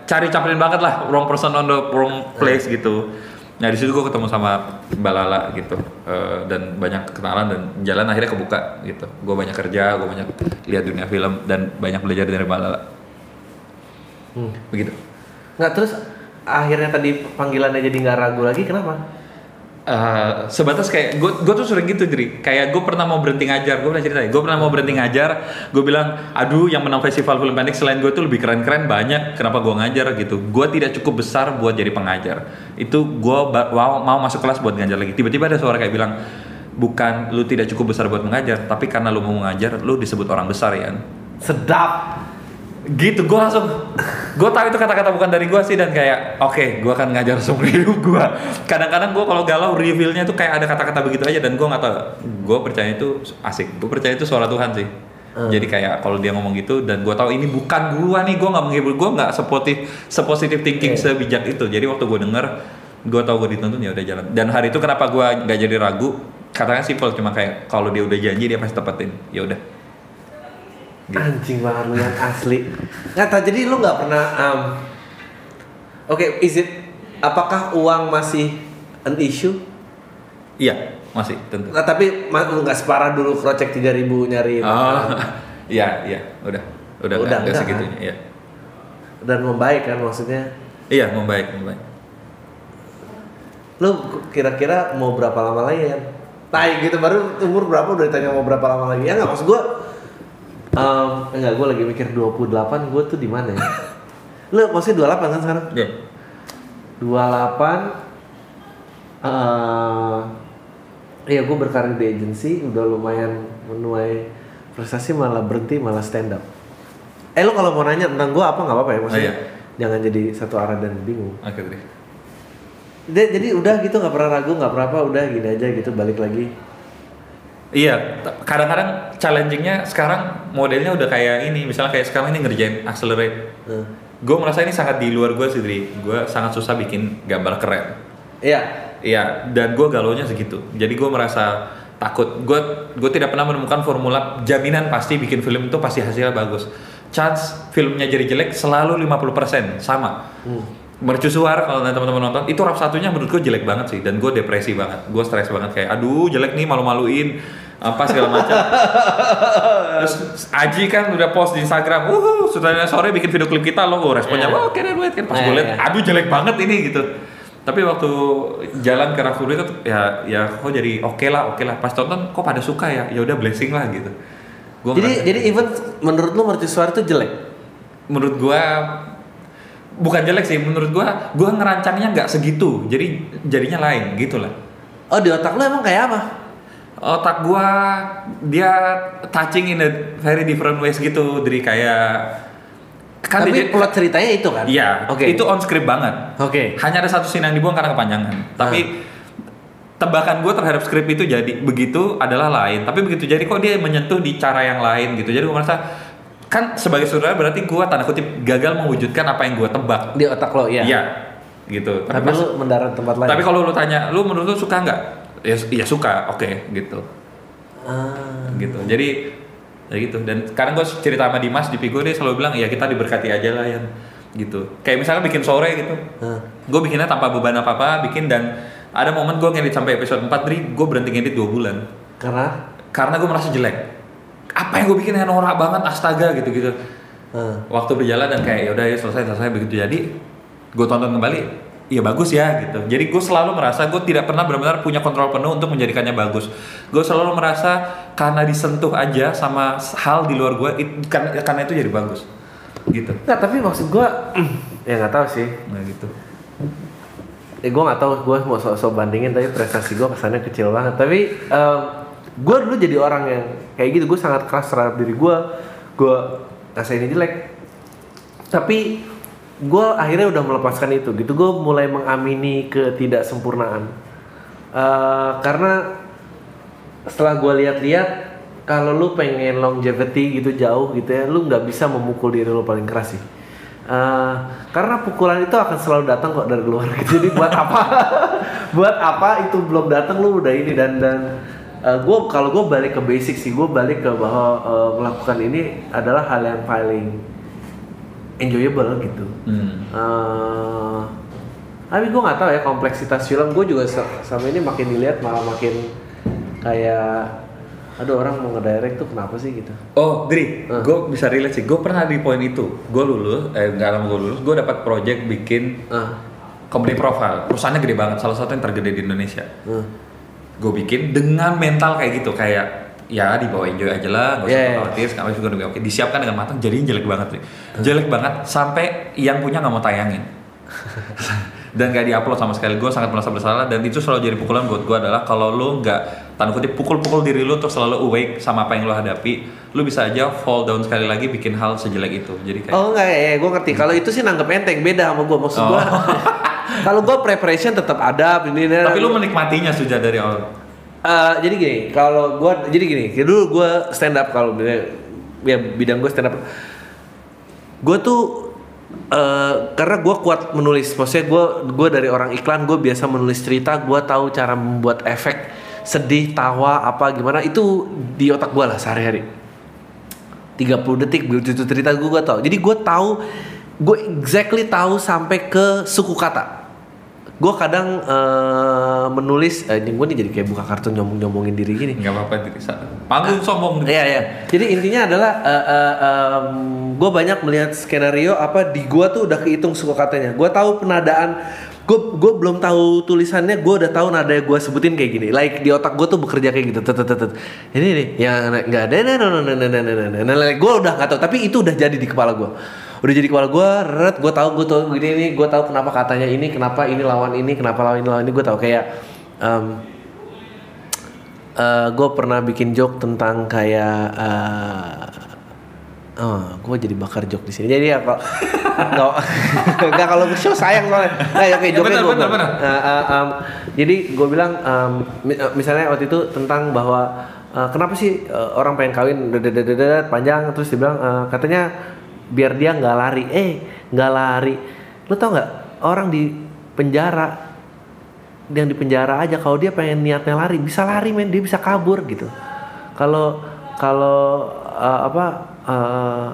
cari Chaplin banget lah wrong person on the wrong place gitu nah di situ gue ketemu sama Mbak Lala gitu Eh, dan banyak kenalan dan jalan akhirnya kebuka gitu gue banyak kerja gue banyak lihat dunia film dan banyak belajar dari Mbak Lala Hmm. begitu Nggak terus akhirnya tadi panggilannya jadi nggak ragu lagi kenapa? Eh, sebatas kayak gue gue tuh sering gitu jadi kayak gue pernah mau berhenti ngajar. Gue pernah cerita gue pernah mau berhenti ngajar. Gue bilang aduh yang menang festival film pendek selain gue tuh lebih keren keren banyak. Kenapa gue ngajar? Gitu. Gue tidak cukup besar buat jadi pengajar. Itu gue mau, mau masuk kelas buat ngajar lagi. Tiba-tiba ada suara kayak bilang bukan lu tidak cukup besar buat mengajar tapi karena lu mau mengajar lu disebut orang besar ya Sedap. Gitu gue langsung gue tahu itu kata-kata bukan dari gue sih dan kayak oke gue akan ngajar seumur hidup gue kadang-kadang gue kalau galau revealnya tuh kayak ada kata-kata begitu aja dan gue nggak tahu. Gue percaya itu asik. Gue percaya itu suara Tuhan sih. Hmm. jadi kayak kalau dia ngomong gitu dan gue tahu ini bukan gue nih gue nggak menghibur gue nggak sepositif sepositif thinking Iya. sebijak itu. Jadi waktu gue denger gue tahu gue dituntun ya udah jalan. Dan hari itu kenapa gue nggak jadi ragu? Katanya simpel cuma kayak kalau dia udah janji dia pasti tepatin ya udah Gitu. Anjing banget lu yang asli. Nggak tahu jadi lu nggak pernah um, Oke, is it apakah uang masih an issue? iya masih tentu Nah, tapi lu nggak separah dulu crocek 3000 nyari Oh, iya, iya, udah, udah, Udah, udah, udah, segitunya, iya. dan membaik kan maksudnya. Iya, membaik, membaik. Lu kira-kira mau berapa lama lagi ya? Tai gitu baru umur berapa udah ditanya mau berapa lama lagi. Ya nggak maksud gua um, enggak gua lagi mikir 28 gua tuh di mana ya? Lu maksudnya 28 kan sekarang? Iya. 28 eh Iya, gue berkarir di agency, udah lumayan menuai prestasi malah berhenti malah stand up. Eh lo kalau mau nanya tentang gue apa nggak apa-apa ya maksudnya? Oh, iya. Jangan jadi satu arah dan bingung. Oke, Tri. Jadi, jadi udah gitu nggak pernah ragu nggak pernah apa udah gini aja gitu balik lagi. Iya, kadang-kadang challengingnya sekarang modelnya udah kayak ini, misalnya kayak sekarang ini ngerjain accelerate. Nah. Gue merasa ini sangat di luar gue sih, Tri. Gue sangat susah bikin gambar keren. Iya. Iya, dan gue galaunya segitu. Jadi gue merasa takut. Gue gue tidak pernah menemukan formula jaminan pasti bikin film itu pasti hasilnya bagus. Chance filmnya jadi jelek selalu 50% sama. Hmm. Mercusuar kalau nanti teman-teman nonton itu rap satunya menurut gue jelek banget sih dan gue depresi banget. Gue stres banget kayak aduh jelek nih malu-maluin apa segala macam. Terus Aji kan udah post di Instagram, wuh sutradara sore bikin video klip kita loh, responnya Iya. wah keren banget kan pas Iya, gue liat, iya. aduh jelek banget ini gitu tapi waktu jalan ke Rafuri itu ya ya kok jadi oke lah oke lah pas tonton kok pada suka ya ya udah blessing lah gitu gua Jadi ngerasa- jadi even menurut lu mercusuar itu jelek. menurut gua bukan jelek sih menurut gua gua ngerancangnya nggak segitu jadi jadinya lain gitu lah Oh di otak lu emang kayak apa? Otak gua dia touching in a very different ways gitu dari kayak kan Tapi dia- plot ceritanya itu kan? Iya, Oke. itu on script banget. Oke. Hanya ada satu scene yang dibuang karena kepanjangan. Tapi tebakan gue terhadap skrip itu jadi begitu adalah lain. Tapi begitu jadi kok dia menyentuh di cara yang lain gitu. Jadi gue merasa kan sebagai saudara berarti gue tanda kutip gagal mewujudkan apa yang gue tebak. Di otak lo ya. Iya, gitu. Tapi, pas- lu mendarat tempat lain. tapi kalau lu tanya, lu menurut lu suka nggak? Ya, ya suka, oke, gitu, Ah. gitu. Jadi ya gitu. Dan sekarang gue cerita sama Dimas di Pigo dia selalu bilang, ya kita diberkati aja lah yang gitu. Kayak misalnya bikin sore gitu, Ah. gue bikinnya tanpa beban apa apa bikin dan ada momen gue ngedit sampai episode 4 Dri gue berhenti ngedit dua bulan Karena karena gue merasa jelek apa yang gue bikin yang norak banget astaga gitu gitu ah. waktu berjalan dan kayak yaudah ya selesai selesai begitu jadi gue tonton kembali iya bagus ya gitu jadi gue selalu merasa gue tidak pernah benar-benar punya kontrol penuh untuk menjadikannya bagus gue selalu merasa karena disentuh aja sama hal di luar gue it- karena, karena itu jadi bagus gitu Nggak, tapi maksud gua ya nggak tahu sih. nah gitu Ya gua nggak tahu gua mau sok-sok bandingin tapi prestasi gua kesannya kecil banget. Tapi em, gua dulu jadi orang yang kayak gitu. Gua sangat keras terhadap diri gua. Gua rasa ini jelek. Tapi gua akhirnya udah melepaskan itu gitu. Gua mulai mengamini ketidaksempurnaan. Eh, karena setelah gue lihat-lihat kalau lu pengen longevity gitu jauh gitu ya lu nggak bisa memukul diri lu paling keras sih Eh, karena pukulan itu akan selalu datang kok dari luar jadi buat apa buat apa itu belum datang lu udah ini dan dan gue kalau gue balik ke basic sih gue balik ke bahwa eh, melakukan ini adalah hal yang paling enjoyable gitu Hmm. Eh, tapi gue nggak tahu ya kompleksitas film gue juga sama ini makin dilihat malah makin kayak aduh orang mau ngedirect tuh kenapa sih gitu Oh, Dri, Eh. gue bisa relate sih. Gue pernah di poin itu. Gue lulus, eh nggak lama gue lulus, gue dapat project bikin ah company profile. Perusahaannya gede banget, salah satu yang tergede di Indonesia. ah. Gue bikin dengan mental kayak gitu, kayak ya dibawa enjoy aja lah, gak usah Yeah. khawatir, sekarang juga udah oke. Disiapkan dengan matang, jadinya jelek banget nih. Jelek banget sampai yang punya nggak mau tayangin. dan gak diupload sama sekali gue sangat merasa bersalah dan itu selalu jadi pukulan buat gue adalah kalau lu nggak tanda kutip pukul-pukul diri lu untuk selalu awake sama apa yang lu hadapi lu bisa aja fall down sekali lagi bikin hal sejelek itu jadi kayak Oh enggak ya, gue ngerti. Kalau itu sih nanggep enteng beda sama gue. Maksud Oh. gue, kalau gue preparation tetap ada. Ini, ini, tapi lu menikmatinya sudah dari awal Eh, jadi gini, kalau gue, jadi gini, dulu gue stand up kalau ya bidang gue stand up. Gue tuh eh karena gue kuat menulis, maksudnya gue gue dari orang iklan, gue biasa menulis cerita, gue tahu cara membuat efek sedih, tawa, apa gimana itu di otak gue lah sehari-hari. 30 detik build itu cerita gue gue tahu. Jadi gue tahu gue exactly tahu sampai ke suku kata. Gue kadang eh, menulis eh, ini gue nih jadi kayak buka kartun nyomong-nyomongin diri gini. nggak apa-apa diri panggung sombong Iya iya. Jadi intinya adalah gue banyak melihat skenario apa di gue tuh udah kehitung suku katanya. Gue tahu penadaan. Gue gue belum tahu tulisannya. Gue udah tahu nada gue sebutin kayak gini. Like di otak gue tuh bekerja kayak gitu. Tet, tet. Ini nih yang nggak ada. Nah, nah, nah, nah, nah, nah, nah, nah, Gue udah nggak tahu. Tapi itu udah jadi di kepala gue. Udah jadi kepala gue. Ret. Gue tahu gue tahu gini nih. Gue tahu kenapa katanya ini. Kenapa ini lawan ini. Kenapa lawan ini lawan ini. Gue tahu kayak. em, gue pernah bikin joke tentang kayak eh oh, gue jadi bakar joke di sini. Jadi ya kalau nggak kalau show sayang soalnya. Nah, ya kayak Ya, joke benar, benar, benar. jadi gue bilang eh, misalnya waktu itu tentang bahwa eh, kenapa sih eh, orang pengen kawin dededededet panjang terus dia bilang eh, katanya biar dia nggak lari. Eh nggak lari. Lu tau nggak? Orang di penjara yang di penjara aja kalau dia pengen niatnya lari bisa lari men. Dia bisa kabur gitu. Kalau kalau uh, apa uh,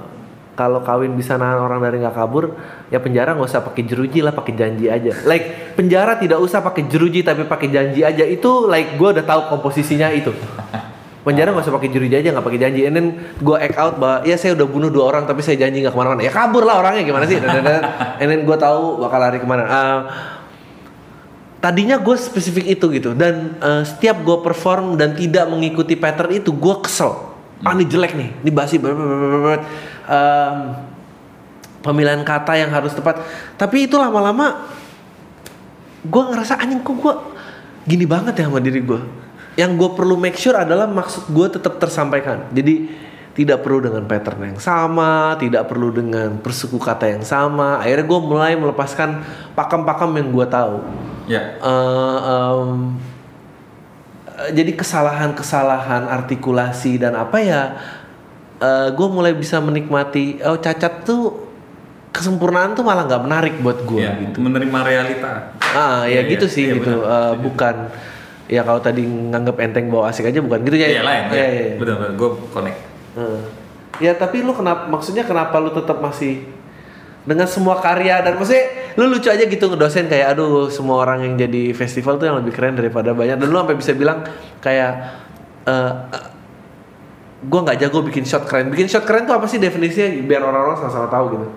kalau kawin bisa nahan orang dari nggak kabur ya penjara nggak usah pakai jeruji lah pakai janji aja. Like penjara tidak usah pakai jeruji tapi pakai janji aja. Itu like gue udah tahu komposisinya itu penjara nggak usah pakai jeruji aja nggak pakai janji. And then gue act out bahwa ya saya udah bunuh dua orang tapi saya janji nggak ke mana-mana. Ya kabur lah orangnya gimana sih? Dan- dan- dan- and then gue tahu bakal lari ke mana. Uh, tadinya gue spesifik itu gitu. Dan eh, setiap gue perform dan tidak mengikuti pattern itu gue kesel. Ah ini jelek nih. Ini basi. Em, pemilihan kata yang harus tepat. Tapi itu lama-lama gue ngerasa anjing kok gue gini banget ya sama diri gue yang gue perlu make sure adalah maksud gue tetap tersampaikan jadi tidak perlu dengan pattern yang sama, tidak perlu dengan persuku kata yang sama. Akhirnya gue mulai melepaskan pakem-pakem yang gue tahu. ya Eh, em, eh, jadi kesalahan-kesalahan artikulasi dan apa ya gue mulai bisa menikmati oh cacat tuh kesempurnaan tuh malah nggak menarik buat gue ya gitu menerima realita ah ya Iya, gitu sih iya, gitu. Eh, bukan ya kalau tadi nganggap enteng bawa asik aja bukan gitu ya? Iya lain Iya, ya iya, iya. benar benar gue connect. Heeh. ya tapi lu kenapa maksudnya kenapa lu tetap masih dengan semua karya dan maksudnya lu lucu aja gitu ngedosen kayak aduh semua orang yang jadi festival tuh yang lebih keren daripada banyak. Dan lu sampai bisa bilang kayak eh gue nggak jago bikin shot keren. Bikin shot keren tuh apa sih definisinya? Biar orang-orang sama-sama tahu gitu.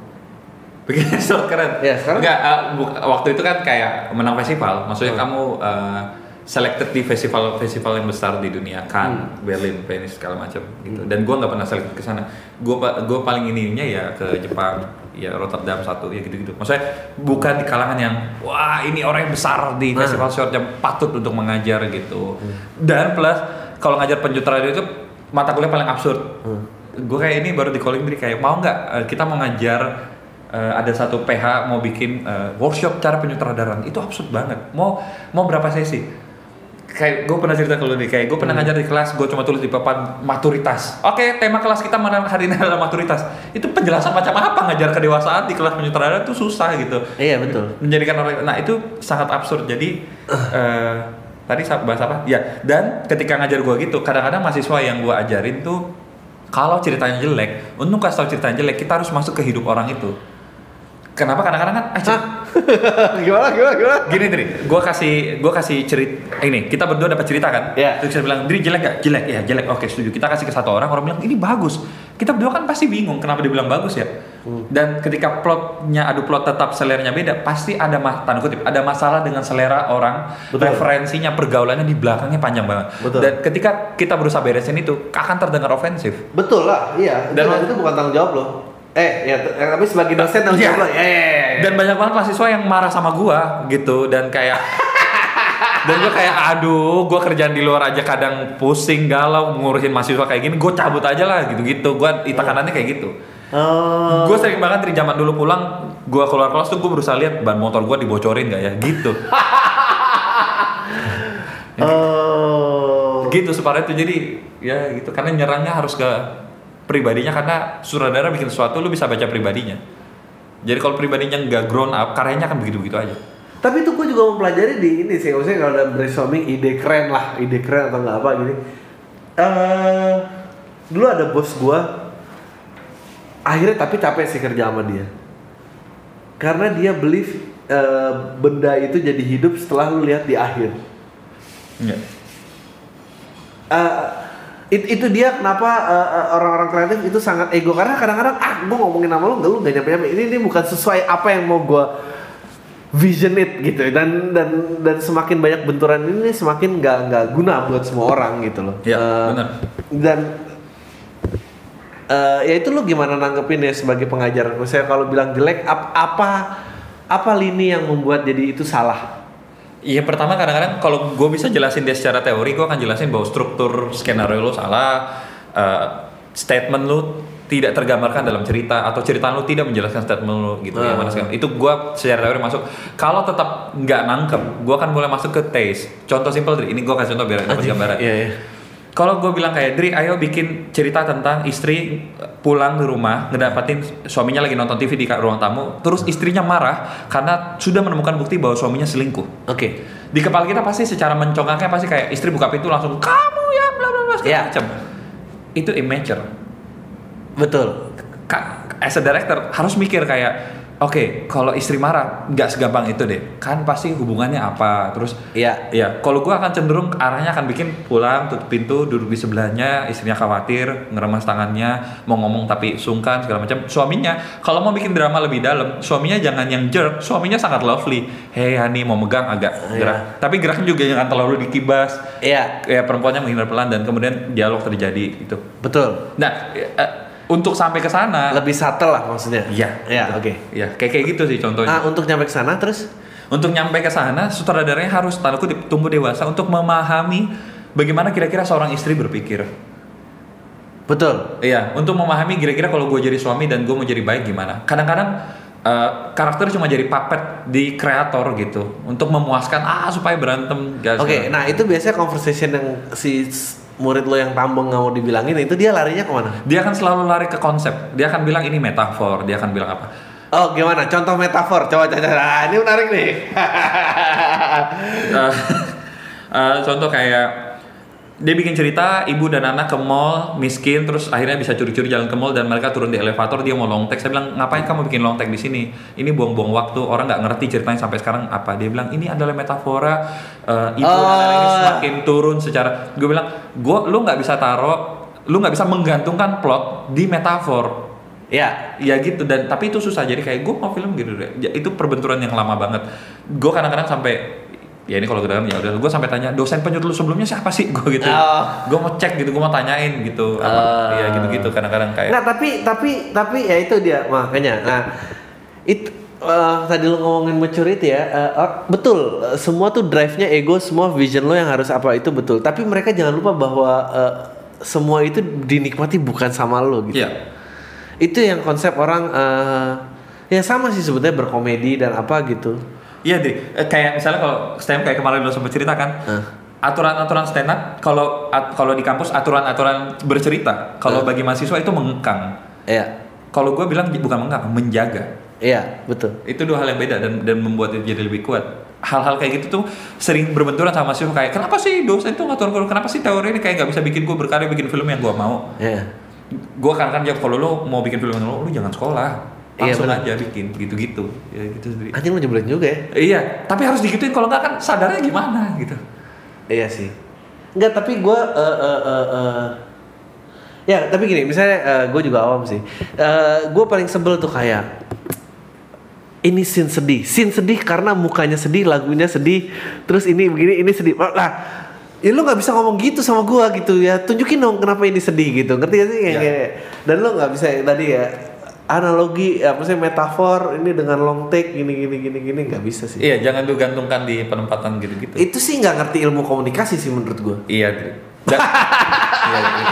Bikin shot keren? Ya, sekarang- Enggak, eh, bu- waktu itu kan kayak menang festival. Maksudnya Hmm. kamu eh, selected di festival-festival yang besar di dunia Cannes, Hmm. Berlin, Venice segala macam gitu. Dan gua nggak pernah selected ke sana. Gua pa- gua paling ininya ya ke Jepang, ya Rotterdam satu ya gitu-gitu. Maksudnya bukan di kalangan yang wah ini orang yang besar di Nah. festival short yang patut untuk mengajar gitu. Hmm. Dan plus kalau ngajar penyutradara itu mata kuliah paling absurd. Hmm. Gue kayak ini baru di calling diri kayak mau nggak eh, kita mau ngajar eh, ada satu PH mau bikin eh, workshop cara penyutradaraan itu absurd banget. Mau mau berapa sesi? Kayak gue pernah cerita ke lu nih kayak gue Hmm. pernah ngajar di kelas gue cuma tulis di papan maturitas. Oke tema kelas kita malam hari ini adalah maturitas. Itu penjelasan macam apa ngajar kedewasaan di kelas penyutradara itu susah gitu. Iya betul. menjadikan orang nah itu sangat absurd. Jadi eh, tadi bahas apa? Ya dan ketika ngajar gue gitu kadang-kadang mahasiswa yang gue ajarin tuh kalau ceritanya jelek untuk kasih tahu ceritanya jelek kita harus masuk ke hidup orang itu. Kenapa? Kadang-kadang kan ah, gimana gimana gimana? gini Dri, gue kasih gue kasih cerita ini kita berdua dapat cerita kan, Iya. terus saya bilang Dri jelek gak? Jelek ya jelek, oke setuju. Kita kasih ke satu orang, orang bilang ini bagus. Kita berdua kan pasti bingung kenapa dibilang bagus ya. Dan ketika plotnya adu plot tetap seleranya beda, pasti ada mas tanda kutip ada masalah dengan selera orang, Betul. referensinya pergaulannya di belakangnya panjang banget. Betul. Dan ketika kita berusaha beresin itu akan terdengar ofensif. Betul lah, iya. Dan- Dan itu bukan tanggung jawab lo. Eh, ya, eh, tapi sebagai dosen tanggung Iya. jawab lo. Ya, ya, ya, ya. Dan banyak banget mahasiswa yang marah sama gua gitu. Dan kayak dan gua kayak aduh gua kerjaan di luar aja kadang pusing galau ngurusin mahasiswa kayak gini. Gue cabut aja lah gitu gitu gua tekanannya kayak gitu. Oh. gue sering banget dari zaman dulu pulang gua keluar kelas tuh gue berusaha lihat ban motor gua dibocorin gak ya? Gitu. Oh. gitu separah itu. Jadi ya gitu. Karena nyerangnya harus ke pribadinya. Karena sutradara bikin sesuatu lu bisa baca pribadinya jadi kalau pribadinya nggak grown up karyanya akan begitu-begitu aja Tapi itu gue juga mempelajari di ini sih, maksudnya kalau ada brainstorming ide keren lah, ide keren atau nggak apa gini. Eh, dulu ada bos gue, akhirnya tapi capek sih kerja sama dia, karena dia believe eh, benda itu jadi hidup setelah lu lihat di akhir. Iya. Eh, it- itu dia kenapa eh, eh, orang-orang kreatif itu sangat ego. Karena kadang-kadang ah gue ngomongin nama lu nggak lu nggak nyampe nyampe ini ini bukan sesuai apa yang mau gue vision it gitu. Dan dan dan semakin banyak benturan ini semakin nggak nggak guna buat semua orang gitu loh. Iya, Eh, benar. dan eh, ya itu lu gimana nanggepin ya sebagai pengajar? Misalnya kalau bilang jelek ap- apa apa lini yang membuat jadi itu salah Iya pertama kadang-kadang kalau gue bisa jelasin dia secara teori gue akan jelasin bahwa struktur skenario lo salah, eh, statement lo tidak tergambarkan dalam cerita atau cerita lo tidak menjelaskan statement lo gitu ya Ah. mana sekarang. Itu gue secara teori masuk. Kalau tetap nggak nangkep, gue akan mulai masuk ke taste. Contoh simpel ini gue kasih contoh biar dapat gambaran. Iya, iya. Kalau gue bilang kayak Dri, ayo bikin cerita tentang istri pulang ke rumah ngedapatin suaminya lagi nonton TV di ruang tamu, terus istrinya marah karena sudah menemukan bukti bahwa suaminya selingkuh. Oke. Di kepala kita pasti secara mencongaknya pasti kayak istri buka pintu langsung kamu ya bla bla bla segala Iya. macam. Itu immature. Betul. Ka- as a director harus mikir kayak oke kalau istri marah nggak segampang itu deh. Kan pasti hubungannya apa terus Iya. ya kalau gua akan cenderung arahnya akan bikin pulang tutup pintu duduk di sebelahnya istrinya khawatir ngeremas tangannya mau ngomong tapi sungkan segala macam. Suaminya kalau mau bikin drama lebih dalam suaminya jangan yang jerk suaminya sangat lovely. Hey honey mau megang? Agak Iya. gerak. Tapi geraknya juga jangan terlalu dikibas. Iya. Ya perempuannya menghindar pelan dan kemudian dialog terjadi itu betul. Nah eh, untuk sampai ke sana lebih subtle lah maksudnya Iya, iya gitu. oke Iya, kayak kayak gitu sih contohnya. ah untuk nyampe ke sana terus Untuk nyampe ke sana, sutradaranya harus tanda kutip tumbuh dewasa untuk memahami bagaimana kira-kira seorang istri berpikir. betul Iya, untuk memahami kira-kira kalau gue jadi suami dan gue mau jadi baik gimana. Kadang-kadang eh, karakter cuma jadi puppet di kreator gitu untuk memuaskan ah supaya berantem. Oke, nah itu biasanya conversation yang si murid lo yang tambeng nggak mau dibilangin itu dia larinya ke mana? Dia akan selalu lari ke konsep. Dia akan bilang ini metafor. Dia akan bilang apa? Oh gimana? Contoh metafor, coba coba. Ah, ini menarik nih. Eh, eh, contoh kayak dia bikin cerita ibu dan anak ke mall miskin terus akhirnya bisa curi-curi jalan ke mall dan mereka turun di elevator dia mau long take saya bilang ngapain kamu bikin long take di sini? Ini buang-buang waktu orang nggak ngerti ceritanya sampai sekarang apa. Dia bilang ini adalah metafora eh, ibu dan anak ini Oh. semakin turun secara gue bilang gue lu nggak bisa taruh lu nggak bisa menggantungkan plot di metafor. Ya, ya gitu dan tapi itu susah. Jadi kayak gue mau film gitu deh. Itu perbenturan yang lama banget. Gue kadang-kadang sampai ya ini kalau kadang ya udah gue sampai tanya dosen penyuruh lu sebelumnya siapa sih gue gitu Oh. gue mau cek gitu gue mau tanyain gitu apa ya gitu gitu kadang-kadang kayak nggak tapi tapi tapi ya itu dia makanya. Nah itu eh, tadi lo ngomongin maturity ya, eh, or- betul. eh, semua tuh drive-nya ego, semua vision lo yang harus apa itu betul. Tapi mereka jangan lupa bahwa eh, semua itu dinikmati bukan sama lo gitu. Iya. Itu yang konsep orang eh, ya sama sih sebetulnya berkomedi dan apa gitu. Iya deh, Eh, kayak misalnya kalau Stem kayak kemarin lo sempat cerita kan, Hah. aturan-aturan stand up kalau at- kalau di kampus aturan-aturan bercerita kalau Eh. bagi mahasiswa itu mengekang Iya. kalau gue bilang bukan mengekang menjaga Iya, betul. itu dua hal yang beda dan dan membuat itu jadi lebih kuat hal-hal kayak gitu tuh sering berbenturan sama mahasiswa kayak kenapa sih dosen itu ngatur gue kenapa sih teori ini kayak nggak bisa bikin gue berkarya bikin film yang gue mau Iya. gue kan kan jawab kalau lo mau bikin film yang lo lu jangan sekolah langsung benar. aja bikin gitu-gitu ya gitu sendiri Anjing lu nyebelin juga ya. iya tapi harus digituin kalau nggak kan sadarnya gimana gitu Iya sih. Enggak, tapi gue eh eh, eh, eh, ya tapi gini, misalnya gue juga awam sih. gue paling sebel tuh kayak ini scene sedih, scene sedih karena mukanya sedih, lagunya sedih, terus ini begini, ini sedih. Lah, ya lu nggak bisa ngomong gitu sama gue gitu ya. Tunjukin dong kenapa ini sedih gitu, ngerti gak sih? Kayak- Iya. kayak- dan lu nggak bisa tadi ya analogi apa sih metafor ini dengan long take gini gini gini gini nggak bisa sih. iya jangan lu gantungkan di penempatan gitu-gitu Itu sih nggak ngerti ilmu komunikasi sih menurut gue. Iya. Dan, iya, Dri.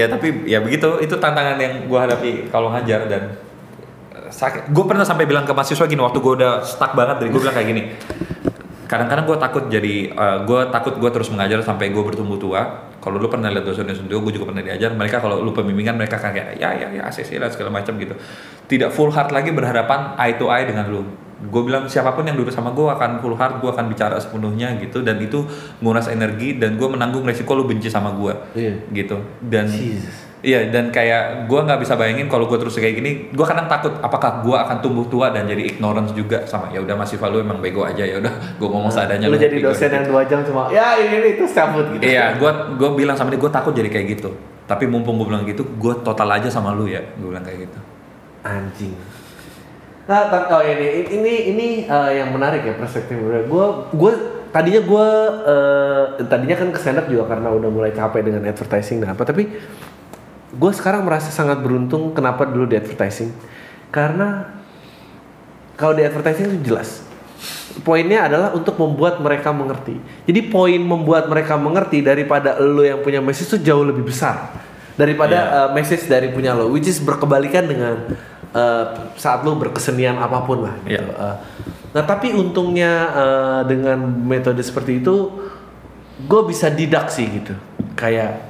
ya tapi ya begitu itu tantangan yang gue hadapi kalau ngajar dan eh, sakit. Gue pernah sampai bilang ke mahasiswa gini waktu gue udah stuck banget dari gue bilang kayak gini. Kadang-kadang gue takut jadi gue takut gue terus mengajar sampai gue bertumbuh tua. Kalau lu pernah lihat dosen-dosen gue, gue juga pernah diajar. Mereka kalau lu pembimbingan mereka kayak ya ya ya ACC lah segala macam gitu. Tidak full heart lagi berhadapan eye to eye dengan lu. Gue bilang siapa pun yang duduk sama gue akan full heart, gue akan bicara sepenuhnya gitu dan itu nguras energi dan gue menanggung resiko lu benci sama gue Iya. gitu dan Jesus. Iya dan kayak gue nggak bisa bayangin kalau gue terus kayak gini gue kadang takut apakah gue akan tumbuh tua dan jadi ignorance juga sama ya udah masih lu emang bego aja ya udah gue ngomong seadanya lu jadi gua dosen yang dua jam cuma ya ini ini itu cabut gitu. Iya gue gue bilang sama dia gue takut jadi kayak gitu. Tapi mumpung gue bilang gitu gue total aja sama lu ya gue bilang kayak gitu. Anjing. Nah tapi oh ini ini ini eh, yang menarik ya perspektif gue gue gue tadinya gue eh, tadinya kan ke stand up juga karena udah mulai capek dengan advertising dan apa tapi gue sekarang merasa sangat beruntung kenapa dulu di advertising karena kalau di advertising itu jelas poinnya adalah untuk membuat mereka mengerti jadi poin membuat mereka mengerti daripada lo yang punya message itu jauh lebih besar daripada Iya. uh, message dari punya lo which is berkebalikan dengan uh, saat lo berkesenian apa pun lah gitu. Iya. Uh, nah tapi untungnya uh, dengan metode seperti itu gue bisa didak sih gitu kayak